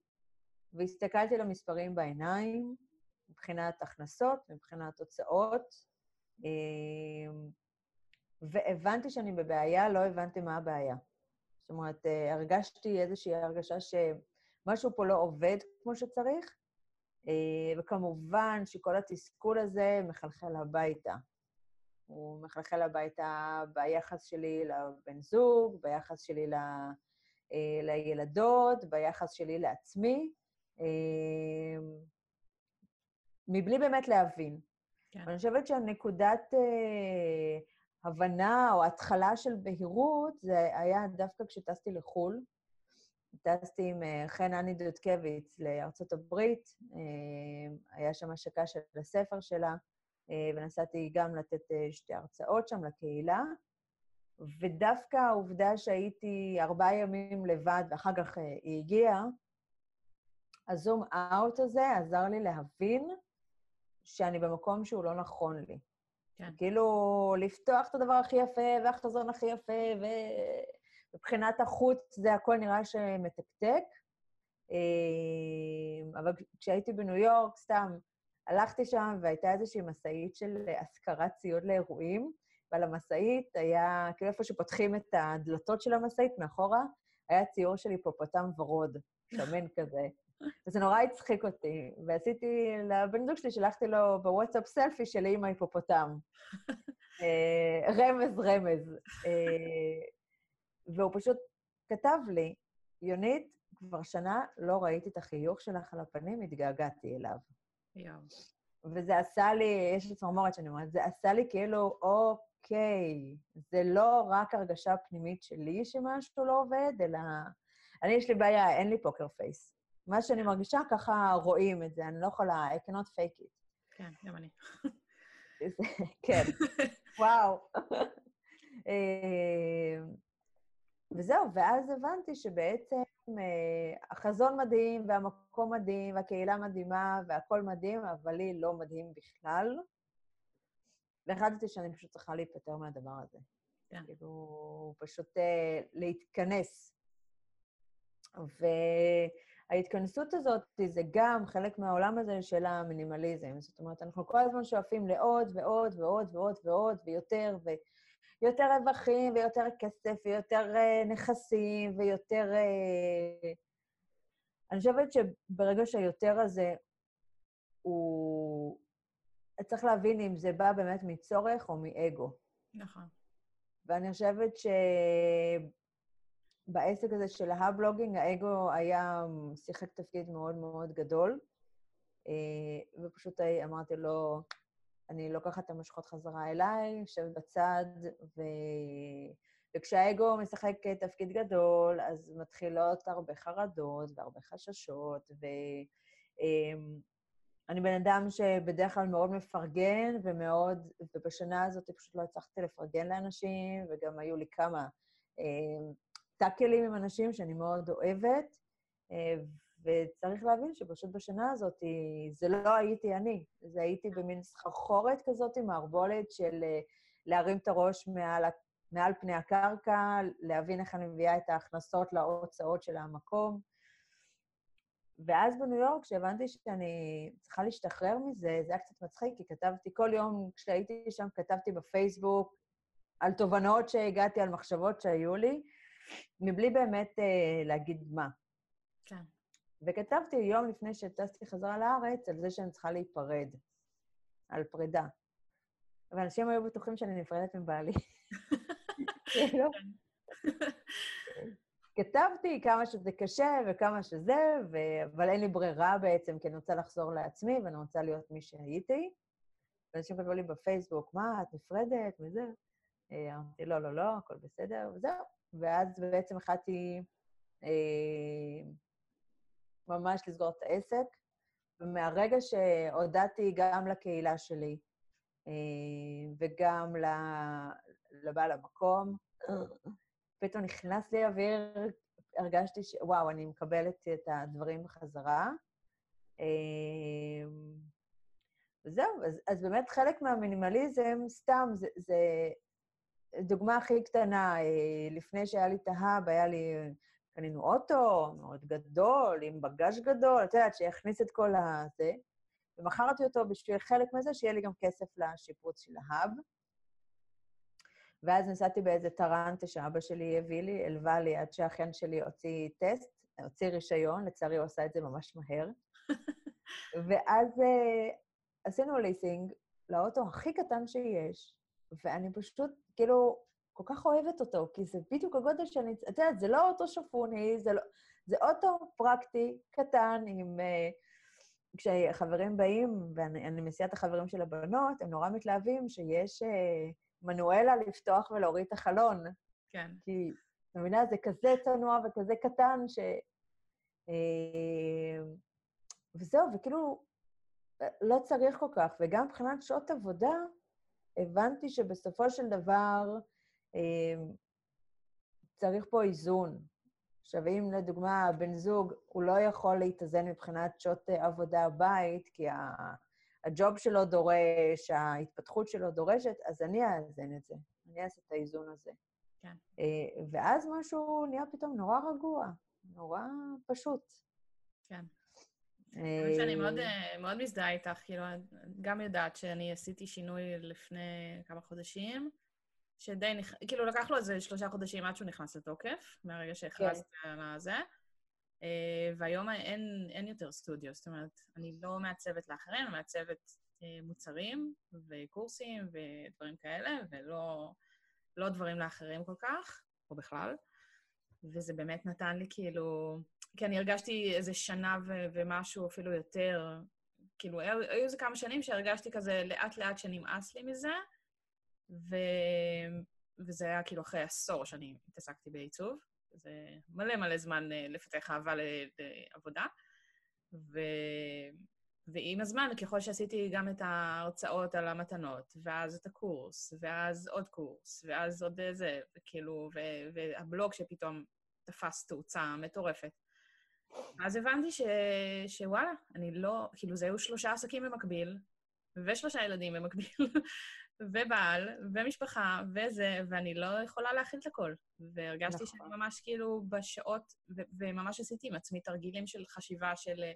והסתכלתי למספרים בעיניים, מבחינת הכנסות, מבחינת הוצאות, והבנתי שאני בבעיה, לא הבנתי מה הבעיה. זאת אומרת, אה, הרגשתי איזושהי הרגשה שמשהו פה לא עובד כמו שצריך, אה, וכמובן שכל התסכול הזה מחלחל הביתה. הוא מחלחל הביתה ביחס שלי לבן זוג, ביחס שלי אה, לילדות, ביחס שלי לעצמי, אה, מבלי באמת להבין. כן. ואני חושבת שהנקודת אה, הבנה או התחלה של בהירות, זה היה דווקא כשטסתי לחו"ל. טסתי עם אה, חן אני דודקביץ לארצות הברית, אה, היה שם השקה של הספר שלה, אה, ונסעתי גם לתת שתי הרצאות שם לקהילה. ודווקא העובדה שהייתי ארבעה ימים לבד, ואחר כך היא הגיעה, הזום אאוט הזה עזר לי להבין שאני במקום שהוא לא נכון לי. כן. כאילו, לפתוח את הדבר הכי יפה, והחזון הכי יפה, ומבחינת החוץ זה הכל נראה שמתקתק. אה, אבל כשהייתי בניו יורק, סתם, הלכתי שם והייתה איזושהי משאית של השכרת ציוד לאירועים, ועל המשאית היה, כאילו איפה שפותחים את הדלתות של המשאית, מאחורה, היה ציור של היפופוטם ורוד, שמן כזה. וזה נורא הצחיק אותי. ועשיתי, לבן זוג שלי, שלחתי לו בוואטסאפ סלפי של אימא היפופוטם. אה, רמז, רמז. אה, והוא פשוט כתב לי, יונית, כבר שנה לא ראיתי את החיוך שלך על הפנים, התגעגעתי אליו. יואו. וזה עשה לי, יש לי צמרמורת שאני אומרת, זה עשה לי כאילו, אוקיי, זה לא רק הרגשה פנימית שלי שמשהו לא עובד, אלא... אני, יש לי בעיה, אין לי פוקר פייס. מה שאני מרגישה, ככה רואים את זה, אני לא יכולה, I cannot fake it. כן, גם אני. כן, וואו. אה, וזהו, ואז הבנתי שבעצם אה, החזון מדהים, והמקום מדהים, והקהילה מדהימה, והכול מדהים, אבל לי לא מדהים בכלל. והחלטתי שאני פשוט צריכה להיפטר מהדבר הזה. כן. כאילו, פשוט uh, להתכנס. ו... ההתכנסות הזאת זה גם חלק מהעולם הזה של המינימליזם. זאת אומרת, אנחנו כל הזמן שואפים לעוד ועוד ועוד ועוד ועוד ויותר, ויותר רווחים ויותר כסף ויותר uh, נכסים ויותר... Uh... אני חושבת שברגע שהיותר הזה הוא... צריך להבין אם זה בא באמת מצורך או מאגו. נכון. ואני חושבת ש... בעסק הזה של ההבלוגינג, האגו היה, שיחק תפקיד מאוד מאוד גדול, אה, ופשוט אמרתי לו, אני לוקחת את המשכות חזרה אליי, יושבת בצד, ו... וכשהאגו משחק תפקיד גדול, אז מתחילות הרבה חרדות והרבה חששות, ואני אה, בן אדם שבדרך כלל מאוד מפרגן ומאוד, ובשנה הזאת פשוט לא הצלחתי לפרגן לאנשים, וגם היו לי כמה אה, טאקלים עם אנשים שאני מאוד אוהבת, אה, וצריך להבין שפשוט בשנה הזאת זה לא הייתי אני, זה הייתי במין סחרחורת כזאת, מערבולת של אה, להרים את הראש מעל, מעל פני הקרקע, להבין איך אני מביאה את ההכנסות להוצאות של המקום. ואז בניו יורק, כשהבנתי שאני צריכה להשתחרר מזה, זה היה קצת מצחיק, כי כתבתי כל יום, כשהייתי שם, כתבתי בפייסבוק על תובנות שהגעתי, על מחשבות שהיו לי, מבלי באמת אה, להגיד מה. כן. וכתבתי יום לפני שטסתי חזרה לארץ על זה שאני צריכה להיפרד, על פרידה. ואנשים היו בטוחים שאני נפרדת מבעלי. כאילו. כתבתי כמה שזה קשה וכמה שזה, ו... אבל אין לי ברירה בעצם, כי אני רוצה לחזור לעצמי ואני רוצה להיות מי שהייתי. ואנשים כתבו לי בפייסבוק, מה, את נפרדת? וזה. אה, אמרתי, לא, לא, לא, הכל בסדר, וזהו. ואז בעצם החלטתי אה, ממש לסגור את העסק. ומהרגע שהודעתי גם לקהילה שלי אה, וגם לבעל המקום, פתאום נכנס לי אוויר, הרגשתי ש... וואו, אני מקבלת את הדברים בחזרה. אה, וזהו, אז, אז באמת חלק מהמינימליזם, סתם, זה, זה דוגמה הכי קטנה, אה, לפני שהיה לי את ההאב, היה לי, קנינו אוטו מאוד גדול, עם בגאז' גדול, את יודעת, שיכניס את כל הזה, ומכרתי אותו בשביל חלק מזה, שיהיה לי גם כסף לשיפוץ של ההאב. ואז נסעתי באיזה טרנטה שאבא שלי הביא לי, הלווה לי עד שהאחיין שלי הוציא טסט, הוציא רישיון, לצערי הוא עשה את זה ממש מהר. ואז uh, עשינו ליסינג לאוטו הכי קטן שיש, ואני פשוט, כאילו, כל כך אוהבת אותו, כי זה בדיוק הגודל שאני... את יודעת, זה לא אוטו שפוני, זה, לא, זה אוטו פרקטי, קטן, עם... Uh, כשחברים באים, ואני מסיעה את החברים של הבנות, הם נורא מתלהבים שיש uh, מנואלה לפתוח ולהוריד את החלון. כן. כי, את מבינה, זה כזה צנוע וכזה קטן, ש... Uh, וזהו, וכאילו, לא צריך כל כך. וגם מבחינת שעות עבודה, הבנתי שבסופו של דבר אה, צריך פה איזון. עכשיו, אם לדוגמה בן זוג, הוא לא יכול להתאזן מבחינת שעות אה, עבודה בית, כי הג'וב שלו דורש, ההתפתחות שלו דורשת, אז אני אאזן את זה, אני אעשה את האיזון הזה. כן. אה, ואז משהו נהיה פתאום נורא רגוע, נורא פשוט. כן. האמת שאני מאוד, מאוד מזדהה איתך, כאילו, גם יודעת שאני עשיתי שינוי לפני כמה חודשים, שדי, נכ... כאילו, לקח לו איזה שלושה חודשים עד שהוא נכנס לתוקף, מהרגע שהכרזתי כן. על הזה. אה, והיום אין, אין יותר סטודיו, זאת אומרת, אני לא מעצבת לאחרים, אני מעצבת אה, מוצרים וקורסים ודברים כאלה, ולא לא דברים לאחרים כל כך, או בכלל. וזה באמת נתן לי כאילו... כי אני הרגשתי איזה שנה ו- ומשהו, אפילו יותר, כאילו, היו איזה כמה שנים שהרגשתי כזה לאט-לאט שנמאס לי מזה, ו... וזה היה כאילו אחרי עשור שאני התעסקתי בעיצוב. זה מלא מלא זמן אה, לפתח אהבה לעבודה. ו... ועם הזמן, ככל שעשיתי גם את ההרצאות על המתנות, ואז את הקורס, ואז עוד קורס, ואז עוד זה, וכאילו, ו... והבלוג שפתאום תפס תאוצה מטורפת. אז הבנתי ש... שוואלה, אני לא... כאילו, זה היו שלושה עסקים במקביל, ושלושה ילדים במקביל, ובעל, ומשפחה, וזה, ואני לא יכולה להכיל את הכל. והרגשתי נכון. שאני ממש כאילו בשעות, ו- וממש עשיתי עם עצמי תרגילים של חשיבה של אה,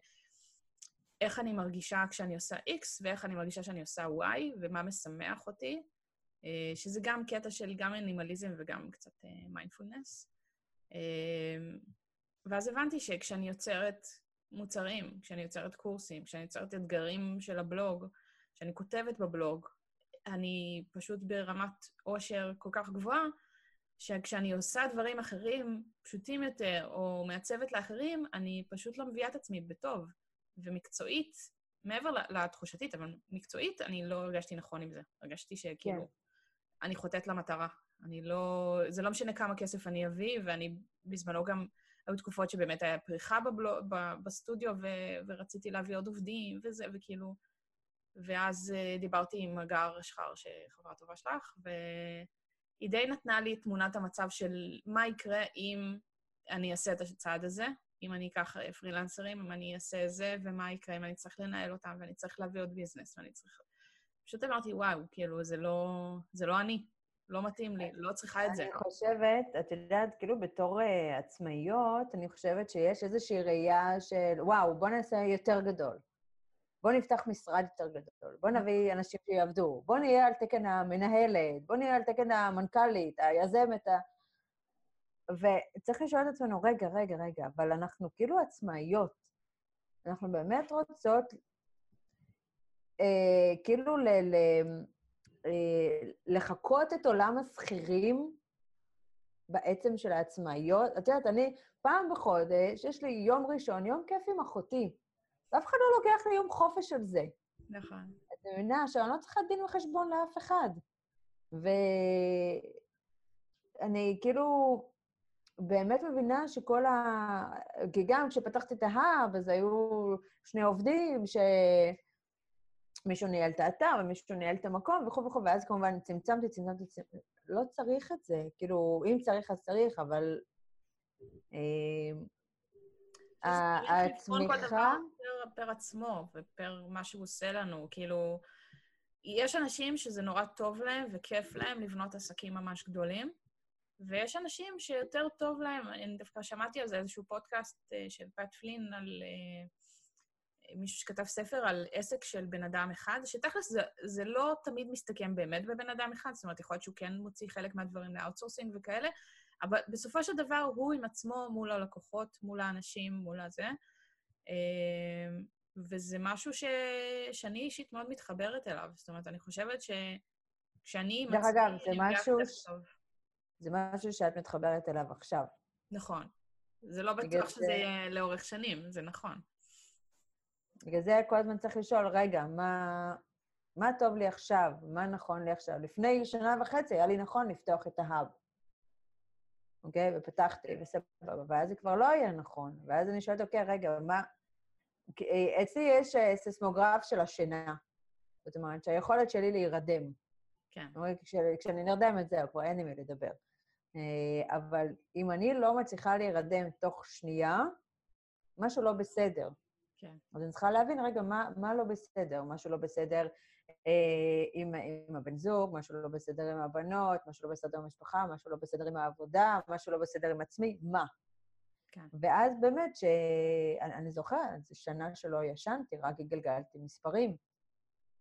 איך אני מרגישה כשאני עושה X, ואיך אני מרגישה שאני עושה Y, ומה משמח אותי, אה, שזה גם קטע של גם אנימליזם וגם קצת מיינדפולנס. אה, ואז הבנתי שכשאני יוצרת מוצרים, כשאני יוצרת קורסים, כשאני יוצרת אתגרים של הבלוג, כשאני כותבת בבלוג, אני פשוט ברמת עושר כל כך גבוהה, שכשאני עושה דברים אחרים, פשוטים יותר, או מעצבת לאחרים, אני פשוט לא מביאה את עצמי בטוב. ומקצועית, מעבר לתחושתית, אבל מקצועית, אני לא הרגשתי נכון עם זה. הרגשתי שכאילו, כן. אני חוטאת למטרה. אני לא... זה לא משנה כמה כסף אני אביא, ואני בזמנו גם... היו תקופות שבאמת היה פריחה בבלו, ב, בסטודיו, ו, ורציתי להביא עוד עובדים וזה, וכאילו... ואז uh, דיברתי עם הגר שחר, שחברה טובה שלך, והיא די נתנה לי את תמונת המצב של מה יקרה אם אני אעשה את הצעד הזה, אם אני אקח אה, פרילנסרים, אם אני אעשה זה, ומה יקרה אם אני צריך לנהל אותם, ואני צריך להביא עוד ביזנס, ואני צריך... פשוט אמרתי, וואו, כאילו, זה לא, זה לא אני. לא מתאים לי, לא צריכה את זה. אני חושבת, את יודעת, כאילו בתור uh, עצמאיות, אני חושבת שיש איזושהי ראייה של, וואו, בוא נעשה יותר גדול. בוא נפתח משרד יותר גדול, בוא נביא אנשים שיעבדו, בוא נהיה על תקן המנהלת, בוא נהיה על תקן המנכ"לית, היזמת, ה... וצריך לשאול את עצמנו, רגע, רגע, רגע, אבל אנחנו כאילו עצמאיות. אנחנו באמת רוצות אה, כאילו ל... ל לחקות את עולם השכירים בעצם של העצמאיות. את יודעת, אני פעם בחודש, יש לי יום ראשון, יום כיף עם אחותי. ואף אחד לא לוקח לי יום חופש על זה. נכון. את מבינה שאני לא צריכה דין וחשבון לאף אחד. ואני כאילו באמת מבינה שכל ה... כי גם כשפתחתי את ההאב, אז היו שני עובדים ש... מישהו ניהל את האתר ומישהו ניהל את המקום וכו' וכו', ואז כמובן צמצמתי, צמצמתי, צמצמתי. לא צריך את זה. כאילו, אם צריך, אז צריך, אבל... אה, הצמיחה... פר עצמו ופר מה שהוא עושה לנו. כאילו, יש אנשים שזה נורא טוב להם וכיף להם לבנות עסקים ממש גדולים, ויש אנשים שיותר טוב להם, אני דווקא שמעתי על זה איזשהו פודקאסט אה, של Pat Flynn על... אה, מישהו שכתב ספר על עסק של בן אדם אחד, שתכלס זה, זה לא תמיד מסתכם באמת בבן אדם אחד, זאת אומרת, יכול להיות שהוא כן מוציא חלק מהדברים ל outsourcing וכאלה, אבל בסופו של דבר הוא עם עצמו מול הלקוחות, מול האנשים, מול הזה. אמ, וזה משהו ש... שאני אישית מאוד מתחברת אליו. זאת אומרת, אני חושבת שכשאני דרך אגב, זה משהו... ש... זה משהו שאת מתחברת אליו עכשיו. נכון. זה לא בטוח שזה יהיה לאורך שנים, זה נכון. בגלל זה כל הזמן צריך לשאול, רגע, מה, מה טוב לי עכשיו? מה נכון לי עכשיו? לפני שנה וחצי היה לי נכון לפתוח את ההאב. אוקיי? ופתחתי, וסבבה, ואז זה כבר לא יהיה נכון. ואז אני שואלת, אוקיי, רגע, מה... אה, אצלי יש אה, סיסמוגרף של השינה. זאת אומרת, שהיכולת שלי להירדם. כן. כש, כשאני נרדמת, זהו, כבר אין לי מי לדבר. אה, אבל אם אני לא מצליחה להירדם תוך שנייה, משהו לא בסדר. כן. אז אני צריכה להבין, רגע, מה, מה לא בסדר? משהו לא בסדר אה, עם, עם הבן זוג, משהו לא בסדר עם הבנות, משהו לא בסדר עם המשפחה, משהו לא בסדר עם העבודה, משהו לא בסדר עם עצמי, מה? כן. ואז באמת, שאני זוכרת, זו שנה שלא ישנתי, רק גלגלתי מספרים.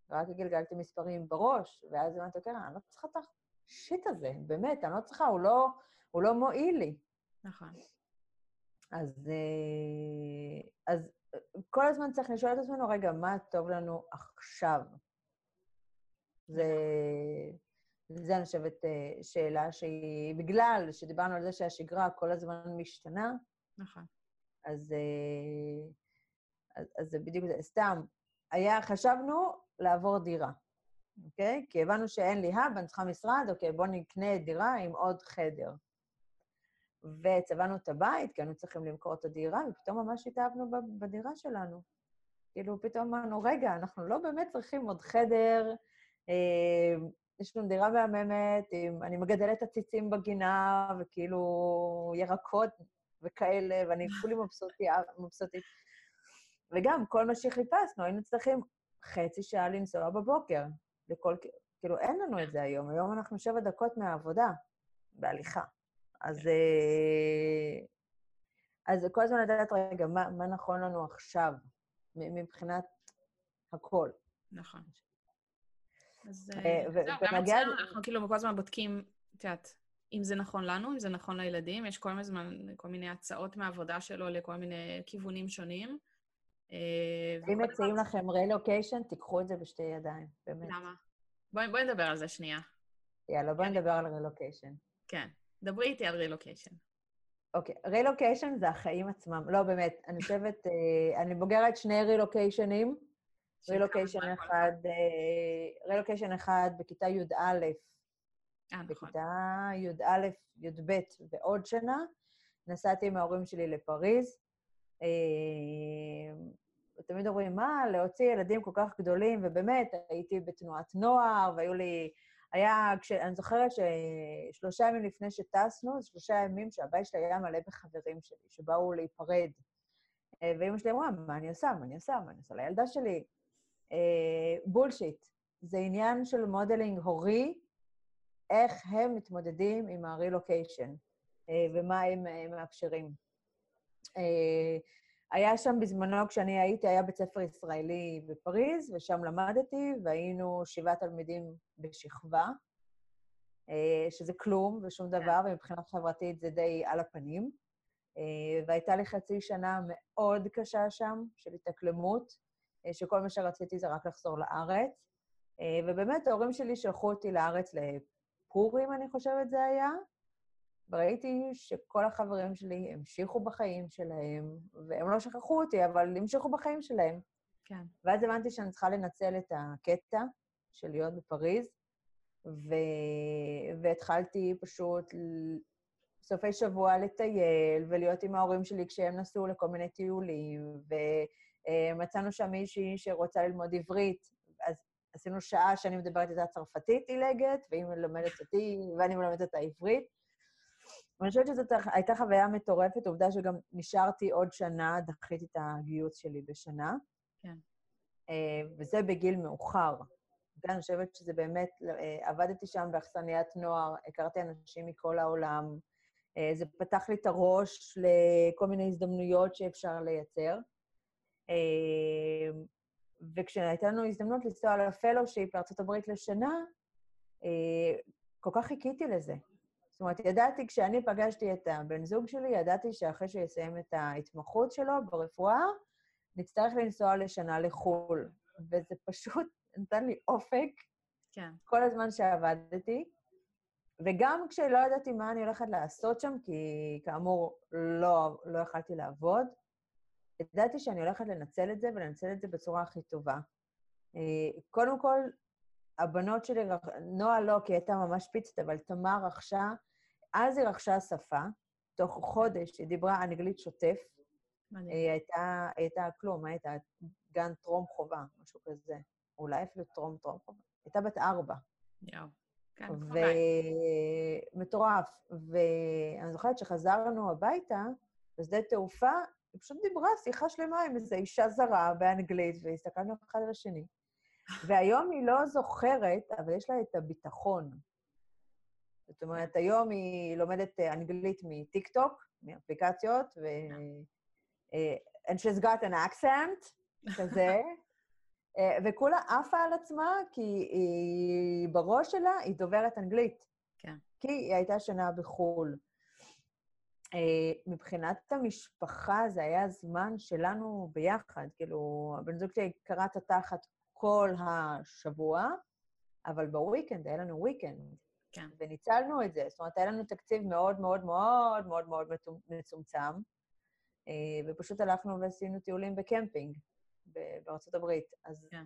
רק גלגלתי מספרים בראש, ואז אמרתי, אוקיי, אני לא צריכה את השיט הזה, באמת, אני לא צריכה, הוא לא, הוא לא מועיל לי. נכון. אז, אה, אז כל הזמן צריך לשאול את עצמנו, רגע, מה טוב לנו עכשיו? זה, זה, אני חושבת, אה, שאלה שהיא, בגלל שדיברנו על זה שהשגרה כל הזמן משתנה, נכון. אז, אה, אז, אז זה בדיוק זה. סתם, היה, חשבנו לעבור דירה, אוקיי? כי הבנו שאין לי האב, אני צריכה משרד, אוקיי, בואו נקנה דירה עם עוד חדר. וצבענו את הבית, כי היינו צריכים למכור את הדירה, ופתאום ממש התאהבנו בדירה שלנו. כאילו, פתאום אמרנו, רגע, אנחנו לא באמת צריכים עוד חדר, אה, יש לנו דירה מהממת, עם, אני מגדלת עציצים בגינה, וכאילו ירקות וכאלה, ואני כולי מבסוטית. וגם, כל מה שחיפשנו, היינו צריכים חצי שעה לנסוע בבוקר. לכל... כאילו, אין לנו את זה היום. היום אנחנו שבע דקות מהעבודה, בהליכה. אז, כן. אה, אז כל הזמן לדעת, רגע, מה, מה נכון לנו עכשיו, מבחינת הכל. נכון. אז אה, זהו, גם אצלנו אנחנו כאילו כל הזמן בודקים, את יודעת, אם זה נכון לנו, אם זה נכון לילדים, יש כל מיני זמן, כל מיני הצעות מהעבודה שלו לכל מיני כיוונים שונים. אה, אם מציעים לכם רילוקיישן, תיקחו את זה בשתי ידיים, באמת. למה? בואי נדבר על זה שנייה. יאללה, בואי. נדבר על רילוקיישן. כן. דברי איתי על רילוקיישן. אוקיי, רילוקיישן זה החיים עצמם. לא, באמת, אני חושבת, אה, אני בוגרת שני רילוקיישנים. רילוקיישן אחד, רילוקיישן אחד בכיתה י"א. אה, נכון. בכיתה י"א, י"ב ועוד שנה. נסעתי עם ההורים שלי לפריז. אה, תמיד אומרים, מה, להוציא ילדים כל כך גדולים, ובאמת, הייתי בתנועת נוער, והיו לי היה, כש, אני זוכרת ששלושה ימים לפני שטסנו, זה שלושה ימים שהבית שלי היה מלא בחברים שלי, שבאו להיפרד. אה, ואימא שלי אמרה, מה אני עושה? מה אני עושה? מה אני עושה לילדה שלי? אה, bullshit. זה עניין של modeling הורי, איך הם מתמודדים עם הרילוקיישן אה, ומה הם מאפשרים. היה שם בזמנו, כשאני הייתי, היה בית ספר ישראלי בפריז, ושם למדתי, והיינו שבעה תלמידים בשכבה, אה, שזה כלום ושום כן. דבר, ומבחינה חברתית זה די על הפנים. אה, והייתה לי חצי שנה מאוד קשה שם, של התאקלמות, אה, שכל מה שרציתי זה רק לחזור לארץ. ובאמת, ההורים שלי שלחו אותי לארץ לפורים, אני חושבת זה היה, וראיתי שכל החברים שלי המשיכו בחיים שלהם, והם לא שכחו אותי, אבל המשיכו בחיים שלהם. כן. ואז הבנתי שאני צריכה לנצל את הקטע של להיות בפריז, ו... והתחלתי פשוט סופי שבוע לטייל ולהיות עם ההורים שלי כשהם נסעו לכל מיני טיולים, ומצאנו שם מישהי שרוצה ללמוד עברית, אז עשינו שעה שאני מדברת איתה צרפתית עילגת, והיא מלמדת אותי, ואני מלמדת אותה עברית. ואני חושבת שזאת הייתה חוויה מטורפת, עובדה שגם נשארתי עוד שנה, דחיתי את הגיוס שלי בשנה. כן. אה, וזה בגיל מאוחר. ואני חושבת שזה באמת, אה, עבדתי שם באכסניית נוער, הכרתי אנשים מכל העולם, אה, זה פתח לי את הראש לכל מיני הזדמנויות שאפשר לייצר. וכשהייתה לנו הזדמנות לנסוע לפלושיפ לארה"ב לשנה, כל כך חיכיתי לזה. זאת אומרת, ידעתי, כשאני פגשתי את הבן זוג שלי, ידעתי שאחרי שהוא יסיים את ההתמחות שלו ברפואה, נצטרך לנסוע לשנה לחו"ל. וזה פשוט נתן לי אופק כן. כל הזמן שעבדתי. וגם כשלא ידעתי מה אני הולכת לעשות שם, כי כאמור, לא, לא יכלתי לעבוד, ידעתי שאני הולכת לנצל את זה, ולנצל את זה בצורה הכי טובה. אה, קודם כל, הבנות שלי, נועה לא, כי היא הייתה ממש פיצת, אבל תמר רכשה, אז היא רכשה שפה, תוך חודש היא דיברה אנגלית שוטף. היא הייתה, היא הייתה כלום, הייתה גן טרום חובה, משהו כזה. אולי אפילו טרום טרום חובה. הייתה בת ארבע. יואו. כן, ומטורף. ואני זוכרת שחזרנו הביתה, בשדה תעופה, היא פשוט דיברה שיחה שלמה עם איזו אישה זרה באנגלית, והסתכלנו אחד על השני. והיום היא לא זוכרת, אבל יש לה את הביטחון. זאת אומרת, היום היא לומדת אה, אנגלית מטיקטוק, מאפליקציות, ו... אה, and she's got an accent, כזה, אה, וכולה עפה על עצמה, כי היא, בראש שלה היא דוברת אנגלית. כן. כי היא הייתה שנה בחו"ל. מבחינת המשפחה, זה היה זמן שלנו ביחד. כאילו, הבן זוג שלי קרא את התחת כל השבוע, אבל ב weekend, היה לנו weekend. כן. וניצלנו את זה. זאת אומרת, היה לנו תקציב מאוד מאוד מאוד מאוד מאוד מצומצם, אה, ופשוט הלכנו ועשינו טיולים בקמפינג בארצות הברית. אז, כן.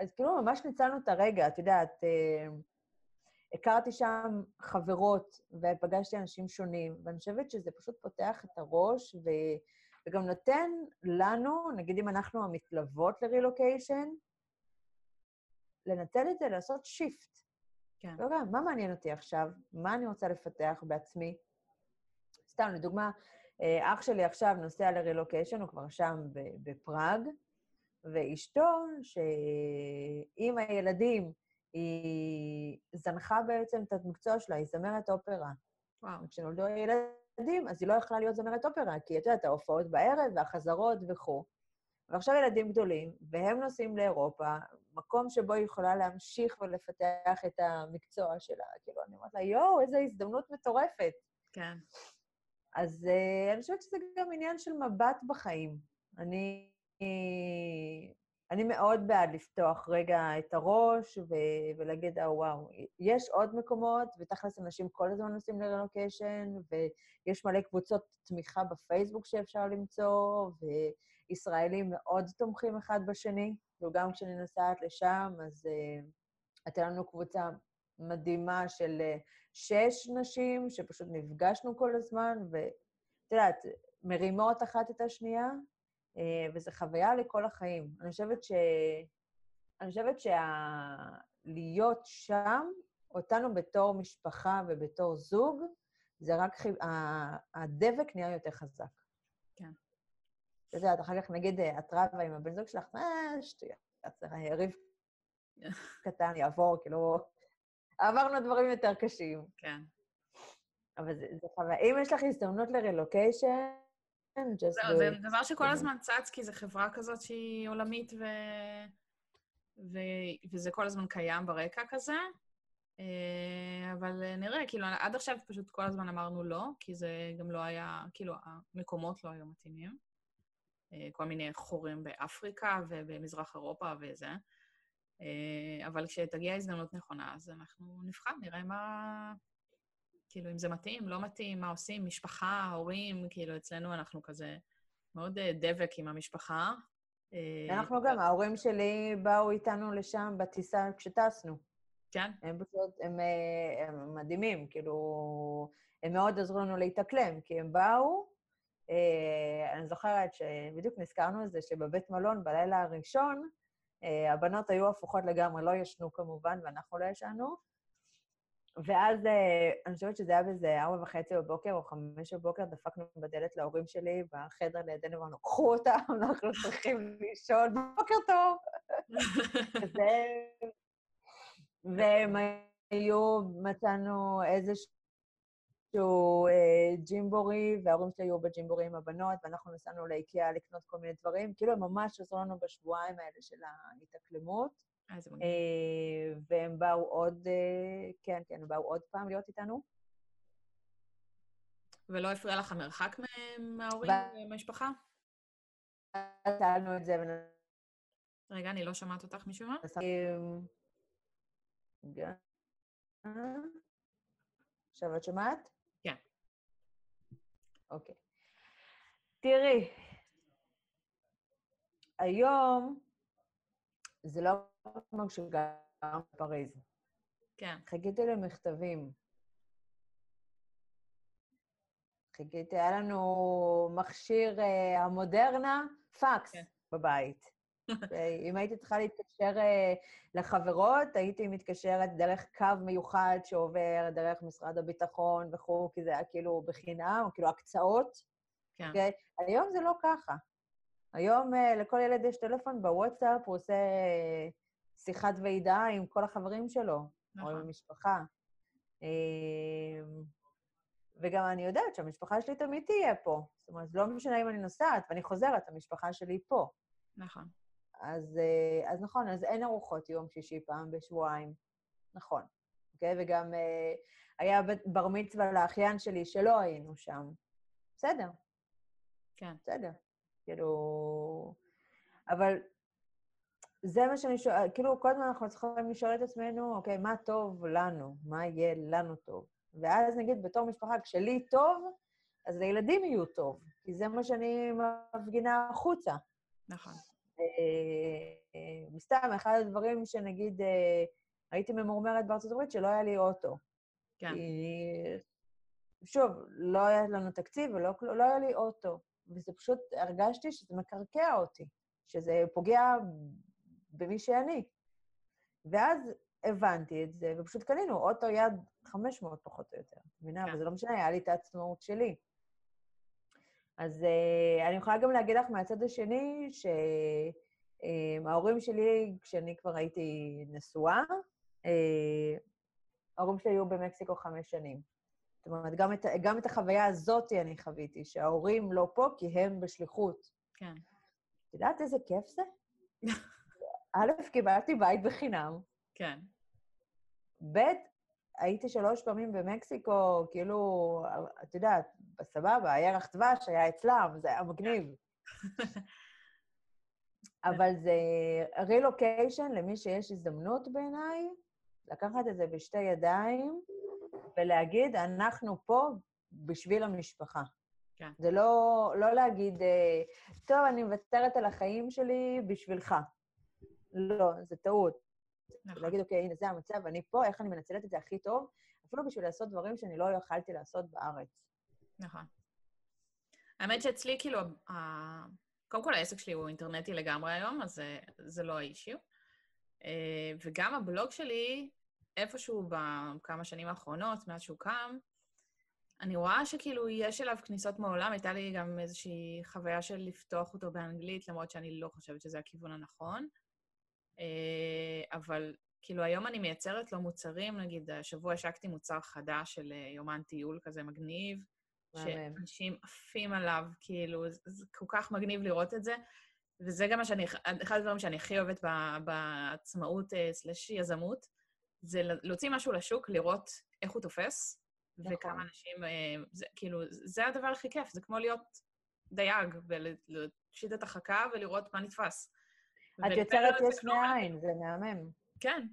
אז כאילו ממש ניצלנו את הרגע, את יודעת, אה, הכרתי שם חברות ופגשתי אנשים שונים, ואני חושבת שזה פשוט פותח את הראש ו... וגם נותן לנו, נגיד אם אנחנו המתלוות לרילוקיישן, לנצל את זה, לעשות שיפט. כן. לא יודע, מה מעניין אותי עכשיו? מה אני רוצה לפתח בעצמי? סתם, לדוגמה, אה, אח שלי עכשיו נוסע לרילוקיישן, הוא כבר שם בפראג, ואשתו, שעם הילדים, היא זנחה בעצם את המקצוע שלה, היא זמרת אופרה. וואו. כשנולדו הילדים, אז היא לא יכלה להיות זמרת אופרה, כי את יודעת, ההופעות בערב והחזרות וכו'. ועכשיו ילדים גדולים, והם נוסעים לאירופה, מקום שבו היא יכולה להמשיך ולפתח את המקצוע שלה. כאילו, אני אומרת לה, יואו, איזו הזדמנות מטורפת. כן. אז uh, אני חושבת שזה גם עניין של מבט בחיים. אני, אני מאוד בעד לפתוח רגע את הראש ו- ולהגיד, אה, וואו, יש עוד מקומות, ותכלס אנשים כל הזמן נוסעים לרלוקיישן, ויש מלא קבוצות תמיכה בפייסבוק שאפשר למצוא, וישראלים מאוד תומכים אחד בשני. וגם כשאני נוסעת לשם, אז uh, הייתה לנו קבוצה מדהימה של uh, שש נשים, שפשוט נפגשנו כל הזמן, ואת יודעת, מרימות אחת את השנייה, uh, וזו חוויה לכל החיים. אני חושבת ש... אני חושבת שלהיות שם, אותנו בתור משפחה ובתור זוג, זה רק... הדבק נהיה יותר חזק. כן. את יודעת, אחר כך נגיד, את רבה עם הבן זוג שלך, אה, שטויות, יריב קטן יעבור, כאילו, עברנו דברים יותר קשים. כן. אבל זה, זה חוויה. אם יש לך הזדמנות לרילוקיישן, זהו, זה דבר שכל הזמן צץ, כי זו חברה כזאת שהיא עולמית ו... ו... וזה כל הזמן קיים ברקע כזה. אה, אבל נראה, כאילו, עד עכשיו פשוט כל הזמן אמרנו לא, כי זה גם לא היה, כאילו, המקומות לא היו מתאימים. אה, כל מיני חורים באפריקה ובמזרח אירופה וזה. אה, אבל כשתגיע הזדמנות נכונה, אז אנחנו נבחן, נראה מה... כאילו, אם זה מתאים, לא מתאים, מה עושים, משפחה, הורים, כאילו, אצלנו אנחנו כזה מאוד אה, דבק עם המשפחה. אנחנו גם, ההורים שלי באו איתנו לשם בטיסה כשטסנו. כן. הם פשוט, הם, הם מדהימים, כאילו, הם מאוד עזרו לנו להתאקלם, כי הם באו, אני זוכרת שבדיוק נזכרנו על זה שבבית מלון, בלילה הראשון, אה, הבנות היו הפוכות לגמרי, לא ישנו כמובן, ואנחנו לא ישנו. ואז אה, אני חושבת שזה היה באיזה ארבע וחצי בבוקר או חמש בבוקר, דפקנו בדלת להורים שלי בחדר לידינו, ואמרנו, קחו אותם, אנחנו צריכים לישון, בוקר טוב. והם היו, מצאנו איזשהו... שהוא אה, ג'ימבורי, וההורים שלי היו בג'ימבורי עם הבנות, ואנחנו נסענו לאיקאה לקנות כל מיני דברים. כאילו, הם ממש עזרו לנו בשבועיים האלה של ההתאקלמות. אה, אה, והם באו עוד, אה, כן, כן, הם באו עוד פעם להיות איתנו. ולא הפריע לך המרחק מההורים ומהמשפחה? שאלנו את זה. רגע, אני לא שומעת אותך משום מה. עכשיו את שומעת? אוקיי. תראי, היום זה לא כמו כשגרנו בפריז. כן. חיכיתי למכתבים. חיכיתי, היה לנו מכשיר uh, המודרנה, פקס כן. בבית. אם הייתי צריכה להתקשר uh, לחברות, הייתי מתקשרת דרך קו מיוחד שעובר דרך משרד הביטחון וכו', כי זה היה כאילו בחינם, כאילו הקצאות. כן. Okay? אוקיי? היום זה לא ככה. היום uh, לכל ילד יש טלפון בוואטסאפ, הוא עושה uh, שיחת ועידה עם כל החברים שלו, נכון. או עם המשפחה. Uh, וגם אני יודעת שהמשפחה שלי תמיד תהיה פה. זאת אומרת, לא משנה אם אני נוסעת ואני חוזרת, המשפחה שלי פה. נכון. אז, אז נכון, אז אין ארוחות יום שישי פעם בשבועיים. נכון. אוקיי? וגם היה בר מצווה לאחיין שלי שלא היינו שם. בסדר. כן. בסדר. כאילו... אבל זה מה שאני שואלת, כאילו, כל הזמן אנחנו צריכים לשאול את עצמנו, אוקיי, מה טוב לנו? מה יהיה לנו טוב? ואז נגיד, בתור משפחה, כשלי טוב, אז לילדים יהיו טוב, כי זה מה שאני מפגינה החוצה. נכון. אה, סתם, אחד הדברים שנגיד, אה, הייתי ממורמרת בארצות הברית, שלא היה לי אוטו. כן. כי, שוב, לא היה לנו תקציב ולא לא היה לי אוטו. וזה פשוט, הרגשתי שזה מקרקע אותי, שזה פוגע במי שאני. ואז הבנתי את זה, ופשוט קנינו אוטו יד 500 פחות או יותר, מבינה? כן. וזה לא משנה, היה לי את העצמאות שלי. אז uh, אני יכולה גם להגיד לך מהצד השני, שההורים uh, שלי, כשאני כבר הייתי נשואה, uh, ההורים שלי היו במקסיקו חמש שנים. זאת אומרת, גם את, גם את החוויה הזאת אני חוויתי, שההורים לא פה כי הם בשליחות. כן. את יודעת איזה כיף זה? א', קיבלתי בית בחינם. כן. ב', הייתי שלוש פעמים במקסיקו, כאילו, את יודעת, בסבבה, הירח דבש היה אצלם, זה היה מגניב. אבל זה רילוקיישן למי שיש הזדמנות בעיניי, לקחת את זה בשתי ידיים ולהגיד, אנחנו פה בשביל המשפחה. כן. זה לא, לא להגיד, אה, טוב, אני מוותרת על החיים שלי בשבילך. לא, זה טעות. נכון. להגיד, אוקיי, הנה, זה המצב, אני פה, איך אני מנצלת את זה הכי טוב, אפילו בשביל לעשות דברים שאני לא יכלתי לעשות בארץ. נכון. האמת שאצלי, כאילו, קודם כל העסק שלי הוא אינטרנטי לגמרי היום, אז זה, זה לא האישיו. אה, וגם הבלוג שלי, איפשהו בכמה שנים האחרונות, מאז שהוא קם, אני רואה שכאילו יש אליו כניסות מעולם, הייתה לי גם איזושהי חוויה של לפתוח אותו באנגלית, למרות שאני לא חושבת שזה הכיוון הנכון. אה, אבל כאילו היום אני מייצרת לו מוצרים, נגיד השבוע השקתי מוצר חדש של אה, יומן טיול כזה מגניב, שאנשים עפים עליו, כאילו, זה כל כך מגניב לראות את זה. וזה גם מה שאני, אחד הדברים שאני הכי אוהבת בעצמאות סלש יזמות, זה להוציא משהו לשוק, לראות איך הוא תופס, נכון. וכמה אנשים, אה, זה, כאילו, זה הדבר הכי כיף, זה כמו להיות דייג, ולהושיט את החכה ולראות מה נתפס. את יוצרת יש מאין, זה מהמם. כן,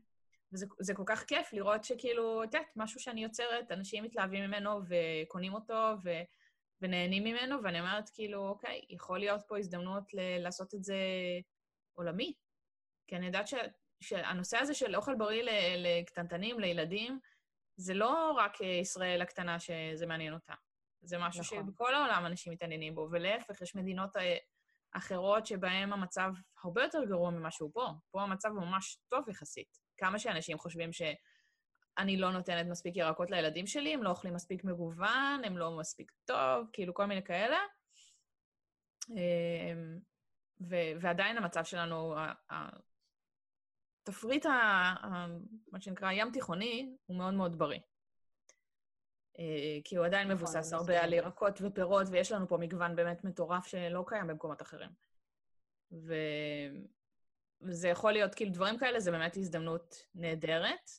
וזה כל כך כיף לראות שכאילו, את יודעת, משהו שאני יוצרת, אנשים מתלהבים ממנו וקונים אותו ו, ונהנים ממנו, ואני אומרת, כאילו, אוקיי, יכול להיות פה הזדמנות ל- לעשות את זה עולמי. כי אני יודעת ש, שהנושא הזה של אוכל בריא לקטנטנים, לילדים, זה לא רק ישראל הקטנה שזה מעניין אותה. זה משהו נכון. שבכל העולם אנשים מתעניינים בו, ולהפך, יש מדינות אה, אחרות שבהן המצב הרבה יותר גרוע ממה שהוא פה. פה המצב ממש טוב יחסית. כמה שאנשים חושבים שאני לא נותנת מספיק ירקות לילדים שלי, הם לא אוכלים מספיק מגוון, הם לא מספיק טוב, כאילו כל מיני כאלה. אמ, ו- ועדיין המצב שלנו, התפריט, מה שנקרא, ים תיכוני, הוא מאוד מאוד בריא. אה, כי הוא עדיין נכון, מבוסס הרבה על ירקות ופירות, ויש לנו פה מגוון באמת מטורף שלא קיים במקומות אחרים. ו... וזה יכול להיות, כאילו, דברים כאלה זה באמת הזדמנות נהדרת.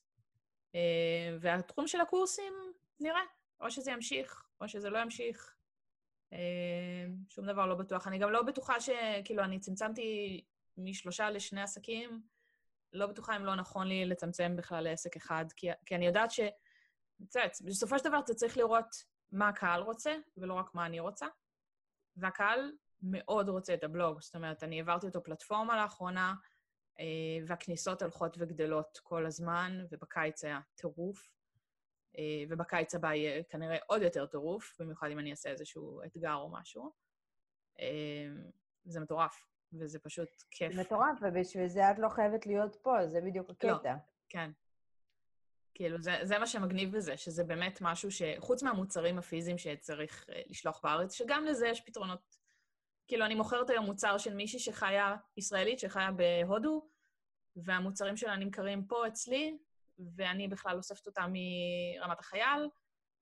אה, והתחום של הקורסים, נראה, או שזה ימשיך, או שזה לא ימשיך. אה, שום דבר לא בטוח. אני גם לא בטוחה ש... כאילו, אני צמצמתי משלושה לשני עסקים, לא בטוחה אם לא נכון לי לצמצם בכלל לעסק אחד, כי, כי אני יודעת ש... את יודעת, בסופו של דבר אתה צריך לראות מה הקהל רוצה, ולא רק מה אני רוצה. והקהל מאוד רוצה את הבלוג. זאת אומרת, אני העברתי אותו פלטפורמה לאחרונה, אה, והכניסות הולכות וגדלות כל הזמן, ובקיץ היה טירוף. אה, ובקיץ הבא יהיה כנראה עוד יותר טירוף, במיוחד אם אני אעשה איזשהו אתגר או משהו. אה, זה מטורף, וזה פשוט כיף. זה מטורף, ובשביל זה את לא חייבת להיות פה, זה בדיוק לא, הקטע. כן. כאילו, זה, זה מה שמגניב בזה, שזה באמת משהו ש... חוץ מהמוצרים הפיזיים שצריך אה, לשלוח בארץ, שגם לזה יש פתרונות. כאילו, אני מוכרת היום מוצר של מישהי שחיה, ישראלית, שחיה בהודו, והמוצרים שלה נמכרים פה אצלי, ואני בכלל אוספת אותם מרמת החייל,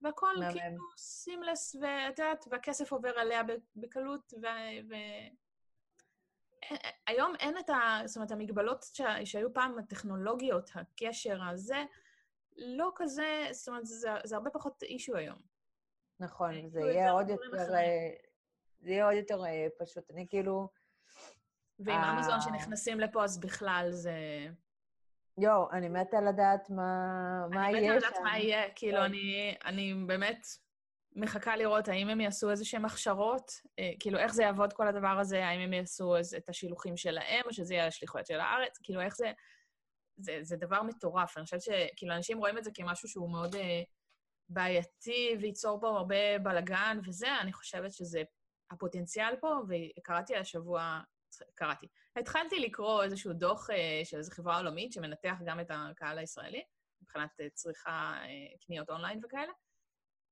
והכל מהמם. כאילו סימלס, ואת יודעת, והכסף עובר עליה בקלות, ו... ו... היום אין את ה... זאת אומרת, המגבלות שה... שהיו פעם, הטכנולוגיות, הקשר הזה, לא כזה, זאת אומרת, זה, זה הרבה פחות אישו היום. נכון, אה, זה כאילו, יהיה עוד יותר... אחרים. אה, זה יהיה עוד יותר פשוט. אני כאילו... ועם אה. אמזון שנכנסים לפה, אז בכלל זה... יואו, אני מתה לדעת מה, מה אני יהיה מתה שם. לדעת מה יהיה, כאילו, כן. אני, אני באמת מחכה לראות האם הם יעשו איזה שהן הכשרות, אה, כאילו, איך זה יעבוד כל הדבר הזה, האם הם יעשו את השילוחים שלהם, או שזה יהיה השליחויות של הארץ, כאילו, איך זה... זה, זה דבר מטורף. אני חושבת שכאילו, אנשים רואים את זה כמשהו שהוא מאוד אה, בעייתי, וייצור פה הרבה בלאגן וזה, אני חושבת שזה הפוטנציאל פה, וקראתי השבוע, קראתי. התחלתי לקרוא איזשהו דוח אה, של איזו חברה עולמית שמנתח גם את הקהל הישראלי, מבחינת אה, צריכה, אה, קניות אונליין וכאלה.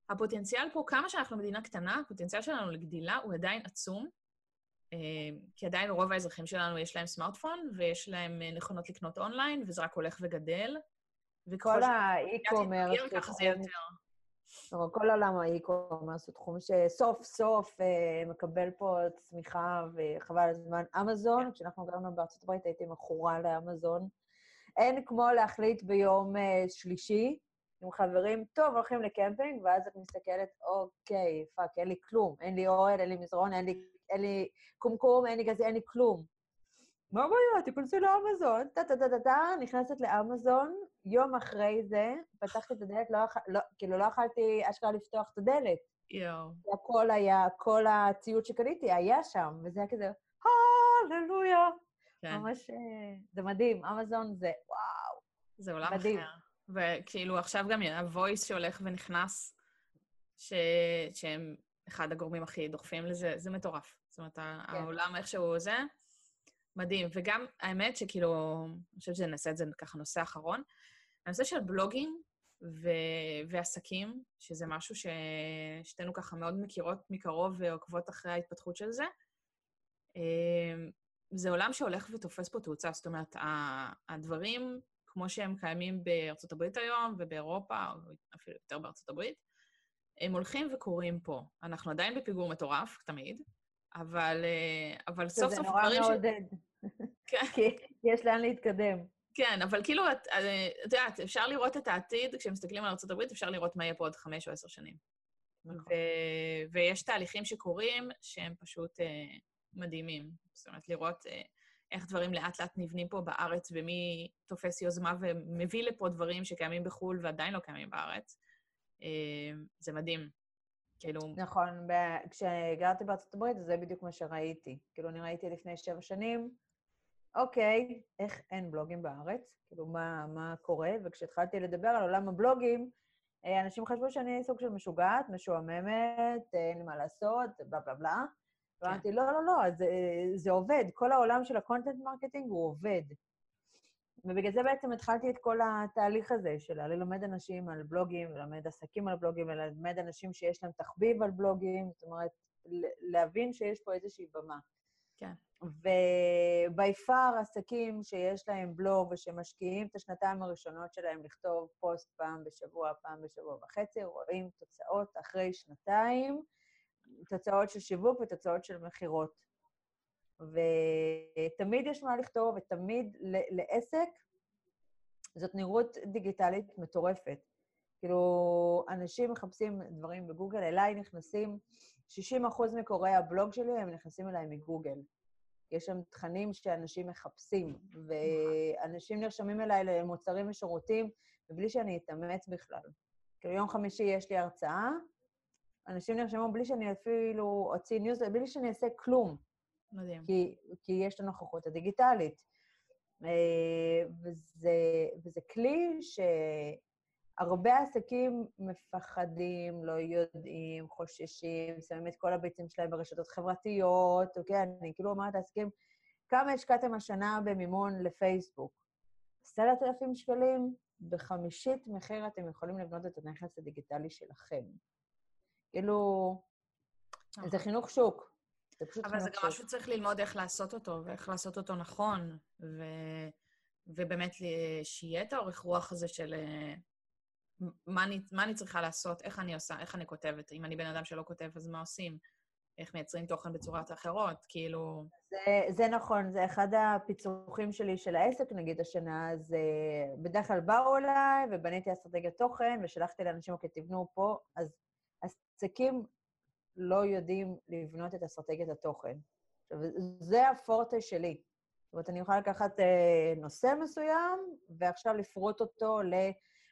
הפוטנציאל פה, כמה שאנחנו מדינה קטנה, הפוטנציאל שלנו לגדילה הוא עדיין עצום, כי עדיין רוב האזרחים שלנו יש להם סמארטפון, ויש להם אה, נכונות לקנות אונליין, וזה רק הולך וגדל. כל ה e-commerce ככה זה יותר. כלומר, כל עולם ה e-commerce הוא תחום שסוף סוף אה, מקבל פה צמיחה וחבל על הזמן. אמזון, כשאנחנו גרנו בארצות הברית הייתי מכורה לאמזון. אין כמו להחליט ביום אה, שלישי עם חברים, טוב, הולכים לקמפינג, ואז את מסתכלת, אוקיי, fuck, אין לי כלום. אין לי אוהל, אין לי מזרון, אין לי, אין לי קומקום, אין לי גזייה, אין לי כלום. מה הבעיה? תיכנסי לאמזון, טה-טה-טה-טה, נכנסת לאמזון, יום אחרי זה, פתחתי את הדלת, לא, לא, כאילו לא יכלתי אשכרה לפתוח את הדלת. יואו. הכל היה, כל הציוד שקניתי היה שם, וזה היה כזה, הללויה. כן, ממש, אה, זה מדהים, אמזון זה, וואו. זה עולם מדהים. אחר. וכאילו, עכשיו גם ה-voice שהולך ונכנס, ש... שהם אחד הגורמים הכי דוחפים לזה, זה מטורף. זאת אומרת, כן. העולם איכשהו זה, מדהים. וגם, האמת שכאילו, אני חושבת שנעשה את זה ככה נושא אחרון, הנושא של בלוגים ו... ועסקים, שזה משהו ששתינו ככה מאוד מכירות מקרוב ועוקבות אחרי ההתפתחות של זה, אה, זה עולם שהולך ותופס פה תאוצה. זאת אומרת, הדברים, כמו שהם קיימים בארצות הברית היום ובאירופה, או אפילו יותר בארצות הברית, הם הולכים וקורים פה. אנחנו עדיין בפיגור מטורף, תמיד, אבל, אה, אבל סוף זה סוף נורא דברים ש... מעודד, כן. כי יש לאן להתקדם. כן, אבל כאילו, את אה, את יודעת, אפשר לראות את העתיד, כשמסתכלים על ארה"ב, אפשר לראות מה יהיה פה עוד חמש או עשר שנים. נכון. ו- ויש תהליכים שקורים שהם פשוט אה, מדהימים. זאת אומרת, לראות אה, איך דברים לאט-לאט נבנים פה בארץ, ומי תופס יוזמה ומביא לפה דברים שקיימים בחו"ל ועדיין לא קיימים בארץ. אה, זה מדהים. כאילו, נכון, ב- כשגרתי בארצות הברית, זה בדיוק מה שראיתי. כאילו, אני ראיתי לפני שבע שנים, אוקיי, איך אין בלוגים בארץ? כאילו, מה, מה קורה? וכשהתחלתי לדבר על עולם הבלוגים, אה, אנשים חשבו שאני סוג של משוגעת, משועממת, אה, אין לי מה לעשות, בלה בלה בלה. ואמרתי, לא, לא, לא, זה, זה עובד. כל העולם של ה content marketing הוא עובד. ובגלל זה בעצם התחלתי את כל התהליך הזה של ללמד אנשים על בלוגים, ללמד עסקים על בלוגים, וללמד אנשים שיש להם תחביב על בלוגים, זאת אומרת, להבין שיש פה איזושהי במה. כן. ובי פאר עסקים שיש להם בלוג ושמשקיעים את השנתיים הראשונות שלהם לכתוב פוסט פעם בשבוע, פעם בשבוע וחצי, רואים תוצאות אחרי שנתיים, תוצאות של שיווק ותוצאות של מכירות. ותמיד יש מה לכתוב, ותמיד לעסק זאת נראות דיגיטלית מטורפת. כאילו, אנשים מחפשים דברים בגוגל, אליי נכנסים, 60% מקוראי הבלוג שלי, הם נכנסים אליי מגוגל. יש שם תכנים שאנשים מחפשים, ואנשים נרשמים אליי למוצרים ושירותים, מבלי שאני אתאמץ בכלל. כאילו, יום חמישי יש לי הרצאה, אנשים נרשמו בלי שאני אפילו אוציא ניוז, בלי שאני אעשה כלום. מדהים. כי, כי יש את הנוכחות הדיגיטלית. אה, וזה, וזה כלי שהרבה עסקים מפחדים, לא יודעים, חוששים, שמים את כל הביצים שלהם ברשתות חברתיות, אוקיי? אני כאילו אומרת לעסקים, כמה השקעתם השנה במימון לפייסבוק? עשרת אלפים שקלים, בחמישית מחיר אתם יכולים לבנות את הנכס הדיגיטלי שלכם. כאילו, זה נכון. חינוך שוק. זה פשוט אבל זה גם. משהו שצריך ללמוד איך לעשות אותו, ואיך לעשות אותו נכון, ו... ובאמת שיהיה את האורך רוח הזה של אה, מה אני, מה אני צריכה לעשות, איך אני עושה, איך אני כותבת. אם אני בן אדם שלא כותב, אז מה עושים? איך מייצרים תוכן בצורות אחרות? כאילו... זה, זה נכון, זה אחד הפיצוחים שלי של העסק, נגיד, השנה, אז אה, בדרך כלל באו אליי ובניתי אסטרטגיית תוכן ושלחתי לאנשים, אוקיי, תבנו פה, אז עסקים לא יודעים לבנות את אסטרטגיית התוכן. עכשיו, זה הפורטה שלי. זאת אומרת, אני יכולה לקחת אה, נושא מסוים, ועכשיו לפרוט אותו ל...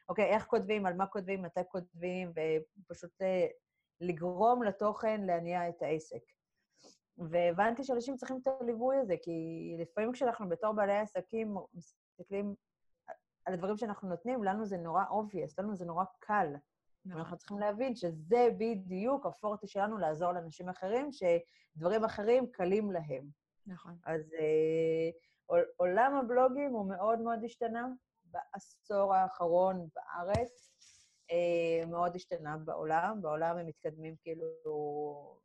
אוקיי, איך כותבים, על מה כותבים, מתי כותבים, ופשוט אה, לגרום לתוכן להניע את העסק. והבנתי שאנשים צריכים את הליווי הזה, כי לפעמים כשאנחנו בתור בעלי עסקים מסתכלים על הדברים שאנחנו נותנים, לנו זה נורא obvious, לנו זה נורא קל. נכון. אנחנו צריכים להבין שזה בדיוק הפורטה שלנו לעזור לאנשים אחרים, שדברים אחרים קלים להם. נכון. אז אה, עול- עולם הבלוגים הוא מאוד מאוד השתנה בעשור האחרון בארץ, אה, מאוד השתנה בעולם, בעולם הם מתקדמים כאילו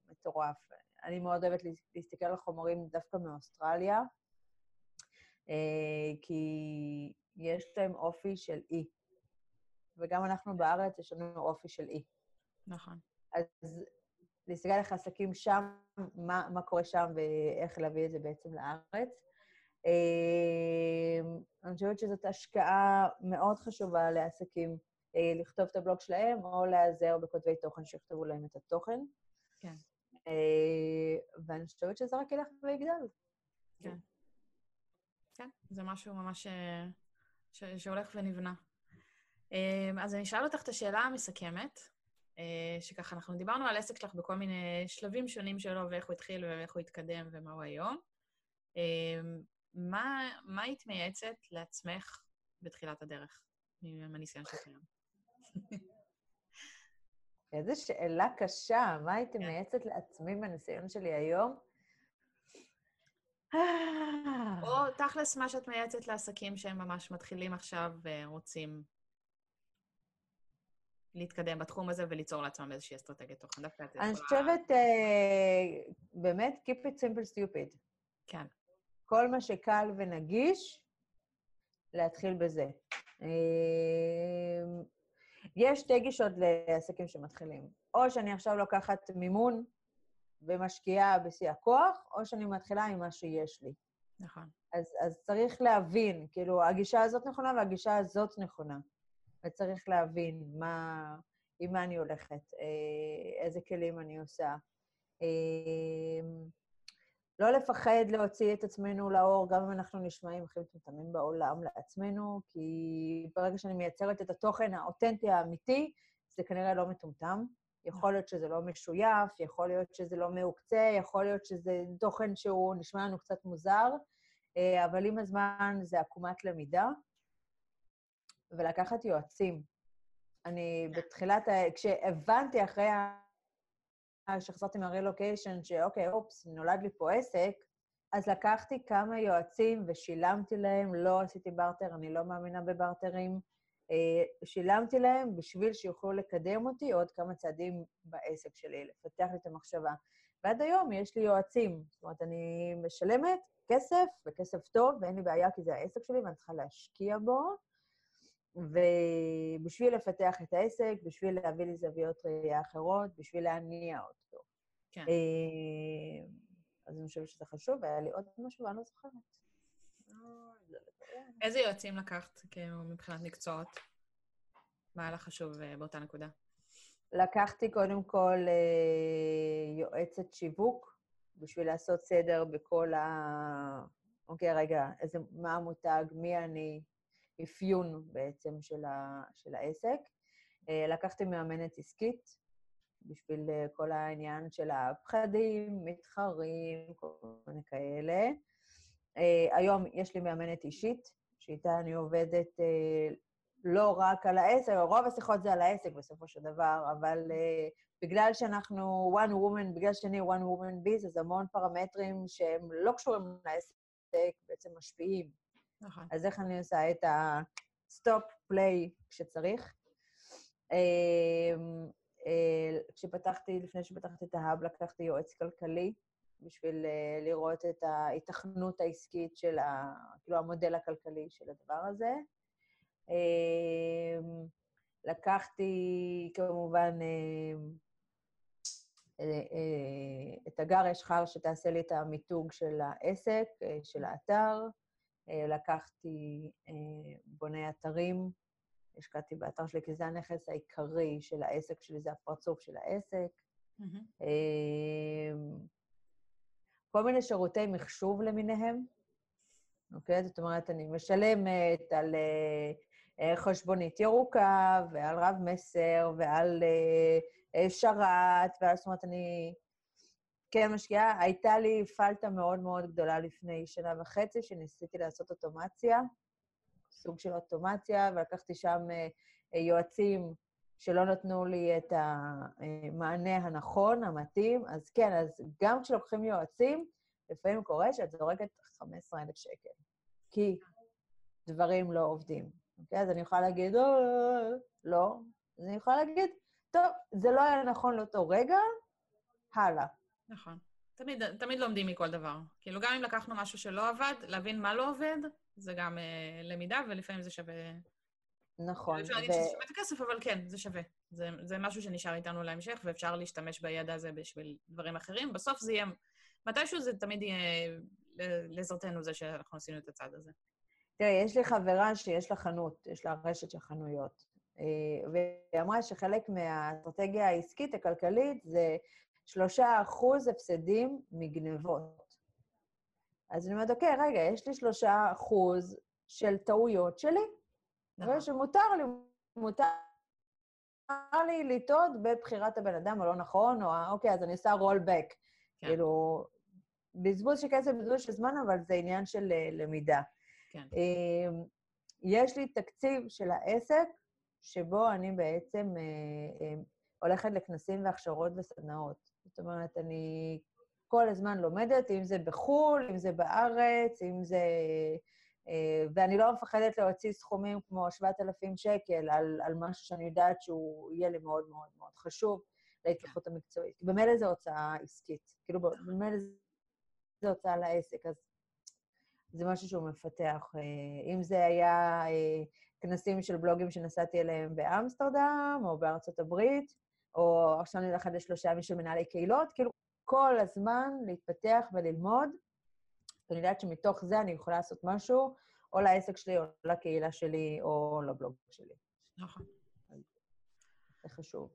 מטורף. אני מאוד אוהבת להס- להסתכל על חומרים דווקא מאוסטרליה, אה, כי יש להם אופי של אי. וגם אנחנו בארץ, יש לנו אופי של אי. נכון. אז להסתכל איך עסקים שם, מה, מה קורה שם ואיך להביא את זה בעצם לארץ. אה, אני חושבת שזאת השקעה מאוד חשובה לעסקים אה, לכתוב את הבלוג שלהם, או להיעזר בכותבי תוכן שיכתבו להם את התוכן. כן. אה, ואני חושבת שזה רק ילך ויגדל. כן. כן, זה משהו ממש אה, ש... שהולך ונבנה. אה, אז אני אשאל אותך את השאלה המסכמת, אה, שככה, אנחנו דיברנו על עסק שלך בכל מיני שלבים שונים שלו, ואיך הוא התחיל ואיך הוא התקדם ומה הוא היום. אה, מה, מה היית מייעצת לעצמך בתחילת הדרך, מהניסיון שלך היום? איזו שאלה קשה, מה הייתי כן. מייעצת לעצמי מהניסיון שלי היום? אה, או תכלס, מה שאת מייעצת לעסקים שהם ממש מתחילים עכשיו ורוצים להתקדם בתחום הזה וליצור לעצמם איזושהי אסטרטגיית תוכן. דווקא את אני חושבת, אה, באמת, Keep it simple stupid. כן, כל מה שקל ונגיש, להתחיל בזה. אה, יש שתי גישות לעסקים שמתחילים. או שאני עכשיו לוקחת מימון ומשקיעה בשיא הכוח, או שאני מתחילה עם מה שיש לי. נכון. אז, אז צריך להבין, כאילו, הגישה הזאת נכונה והגישה הזאת נכונה. וצריך להבין מה, עם מה אני הולכת, אה, איזה כלים אני עושה. אה, לא לפחד להוציא את עצמנו לאור, גם אם אנחנו נשמעים הכי מטומטמים בעולם לעצמנו, כי ברגע שאני מייצרת את התוכן האותנטי האמיתי, זה כנראה לא מטומטם. יכול להיות שזה לא משויף, יכול להיות שזה לא מעוקצה, יכול להיות שזה תוכן שהוא נשמע לנו קצת מוזר, אה, אבל עם הזמן זה עקומת למידה. ולקחת יועצים. אני בתחילת, כשהבנתי אחרי ה- שחזרתי מהרילוקיישן, שאוקיי, אופס, נולד לי פה עסק, אז לקחתי כמה יועצים ושילמתי להם, לא עשיתי בארטר, אני לא מאמינה בבארטרים. אה, שילמתי להם בשביל שיוכלו לקדם אותי עוד כמה צעדים בעסק שלי, לפתח לי את המחשבה. ועד היום יש לי יועצים. זאת אומרת, אני משלמת כסף, וכסף טוב, ואין לי בעיה כי זה העסק שלי ואני צריכה להשקיע בו. ובשביל לפתח את העסק, בשביל להביא לי זוויות ראייה אחרות, בשביל להניע אותו. כן. אה, אז אני חושבת שזה חשוב, והיה לי עוד משהו, ואני לא זוכרת. איזה יועצים לקחת, כאילו, מבחינת מקצועות? מה היה לך חשוב אה, באותה נקודה? לקחתי קודם כל אה, יועצת שיווק, בשביל לעשות סדר בכל ה... אוקיי, רגע, איזה, מה המותג, מי אני, אפיון בעצם של, ה, של העסק. אה, לקחתי מאמנת עסקית בשביל אה, כל העניין של הפחדים, מתחרים, כל מיני כאלה. אה, היום יש לי מאמנת אישית, שאיתה אני עובדת לא רק על העסק, רוב השיחות זה על העסק בסופו של דבר, אבל בגלל שאנחנו one woman, בגלל שאני one woman biz, אז המון פרמטרים שהם לא קשורים לעסק בעצם משפיעים. נכון. אז איך אני עושה את ה-stop, play כשצריך. אמ, אה, כשפתחתי, לפני שפתחתי את ההאב, לקחתי יועץ כלכלי בשביל אה, לראות את ההיתכנות העסקית של ה... כאילו, המודל הכלכלי של הדבר הזה. אמ, לקחתי, כמובן, אה, את הגר אשחר שתעשה לי את המיתוג של העסק, של האתר. לקחתי בוני אתרים השקעתי באתר שלי, כי זה הנכס העיקרי של העסק שלי, זה הפרצוף של העסק. Mm-hmm. כל מיני שירותי מחשוב למיניהם, אוקיי? זאת אומרת, אני משלמת על חשבונית ירוקה ועל רב מסר ועל שרת, ועל, זאת אומרת, אני כן משקיעה. הייתה לי פלטה מאוד מאוד גדולה לפני שנה וחצי, שניסיתי לעשות אוטומציה. סוג של אוטומציה, ולקחתי שם אה, אה, יועצים שלא נתנו לי את המענה הנכון, המתאים. אז כן, אז גם כשלוקחים יועצים, לפעמים קורה שאת זורקת 15,000 שקל, כי דברים לא עובדים. אוקיי? אז אני יכולה להגיד, לא, לא. אז אני יכולה להגיד, טוב, זה לא היה נכון לאותו רגע, הלאה. נכון. תמיד, תמיד לומדים מכל דבר. כאילו, גם אם לקחנו משהו שלא עבד, להבין מה לא עובד, זה גם uh, למידה, ולפעמים זה שווה... נכון. אפשר להגיד שזה שווה את הכסף, אבל כן, זה שווה. זה, זה משהו שנשאר איתנו להמשך, ואפשר להשתמש בידע הזה בשביל דברים אחרים. בסוף זה יהיה... מתישהו זה תמיד יהיה לעזרתנו זה שאנחנו עשינו את הצעד הזה. תראי, יש לי חברה שיש לה חנות, יש לה רשת של חנויות, אה, והיא אמרה שחלק מהאסטרטגיה העסקית, הכלכלית, זה שלושה אחוז הפסדים מגנבות. אז אני אומרת, אוקיי, רגע, יש לי שלושה אחוז של טעויות שלי, נכון. ושמותר לי, מותר לי לטעות בבחירת הבן אדם הלא נכון, או אוקיי, אז אני עושה רולבק. כן. כאילו, בזבוז של כסף, בזבוז של זמן, אבל זה עניין של uh, למידה. כן. Uh, יש לי תקציב של העסק, שבו אני בעצם uh, uh, הולכת לכנסים והכשרות וסדנאות. זאת אומרת, אני כל הזמן לומדת, אם זה בחו"ל, אם זה בארץ, אם זה... אה, ואני לא מפחדת להוציא סכומים כמו 7,000 שקל על, על משהו שאני יודעת שהוא יהיה לי מאוד מאוד מאוד חשוב להתפתחות המקצועית. במילא זו הוצאה עסקית. כאילו, במילא זו הוצאה לעסק, אז זה משהו שהוא מפתח. אה, אם זה היה אה, כנסים של בלוגים שנסעתי אליהם באמסטרדם או בארצות הברית, או עכשיו אני הולכת לשלושה ימים של מנהלי קהילות, כאילו, כל הזמן להתפתח וללמוד. ואני יודעת שמתוך זה אני יכולה לעשות משהו, או לעסק שלי, או לקהילה שלי, או לבלוג שלי. נכון. זה חשוב.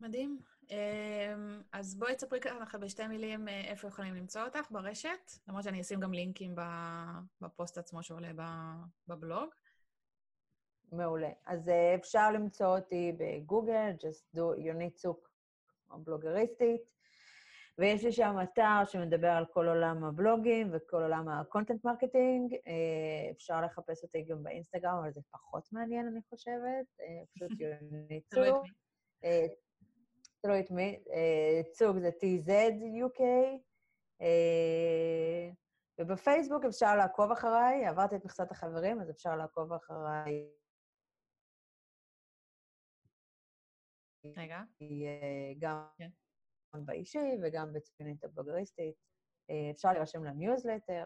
מדהים. אמ, אז בואי תספרי ככה בשתי מילים אה, איפה יכולים למצוא אותך ברשת, למרות שאני אשים גם לינקים בפוסט עצמו שעולה בבלוג. מעולה. אז אה, אפשר למצוא אותי בגוגל, just do יונית צוק, הבלוגריסטית. ויש לי שם אתר שמדבר על כל עולם הבלוגים וכל עולם ה content marketing. אה, אפשר לחפש אותי גם באינסטגרם, אבל זה פחות מעניין, אני חושבת. אה, פשוט יונית צוק. תלוי את מי. צוק זה TZUK. ובפייסבוק אפשר לעקוב אחריי, עברתי את מכסת החברים, אז אפשר לעקוב אחריי. רגע. גם... כן. באישי וגם ביונית הבלוגריסטית. אה, אפשר להירשם לניוזלטר,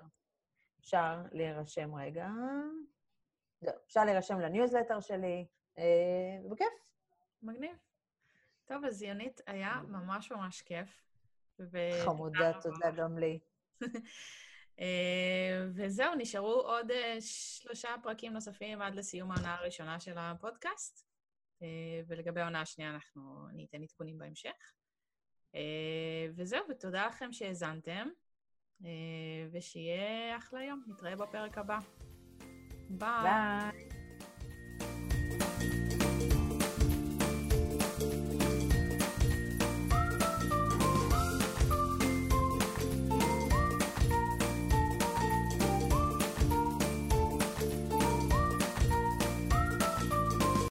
אפשר להירשם, רגע, לא, אפשר להירשם לניוזלטר שלי, אה, בכיף. מגניב. טוב, אז יונית, היה ממש ממש כיף. חמודה, תודה גם לי. אה, וזהו, נשארו עוד שלושה פרקים נוספים עד לסיום העונה הראשונה של הפודקאסט. ולגבי העונה השנייה, אנחנו, אני אתן עדכונים בהמשך. אה, וזהו, ותודה לכם שהאזנתם, אה, ושיהיה אחלה יום. נתראה בפרק הבא. ביי. ביי.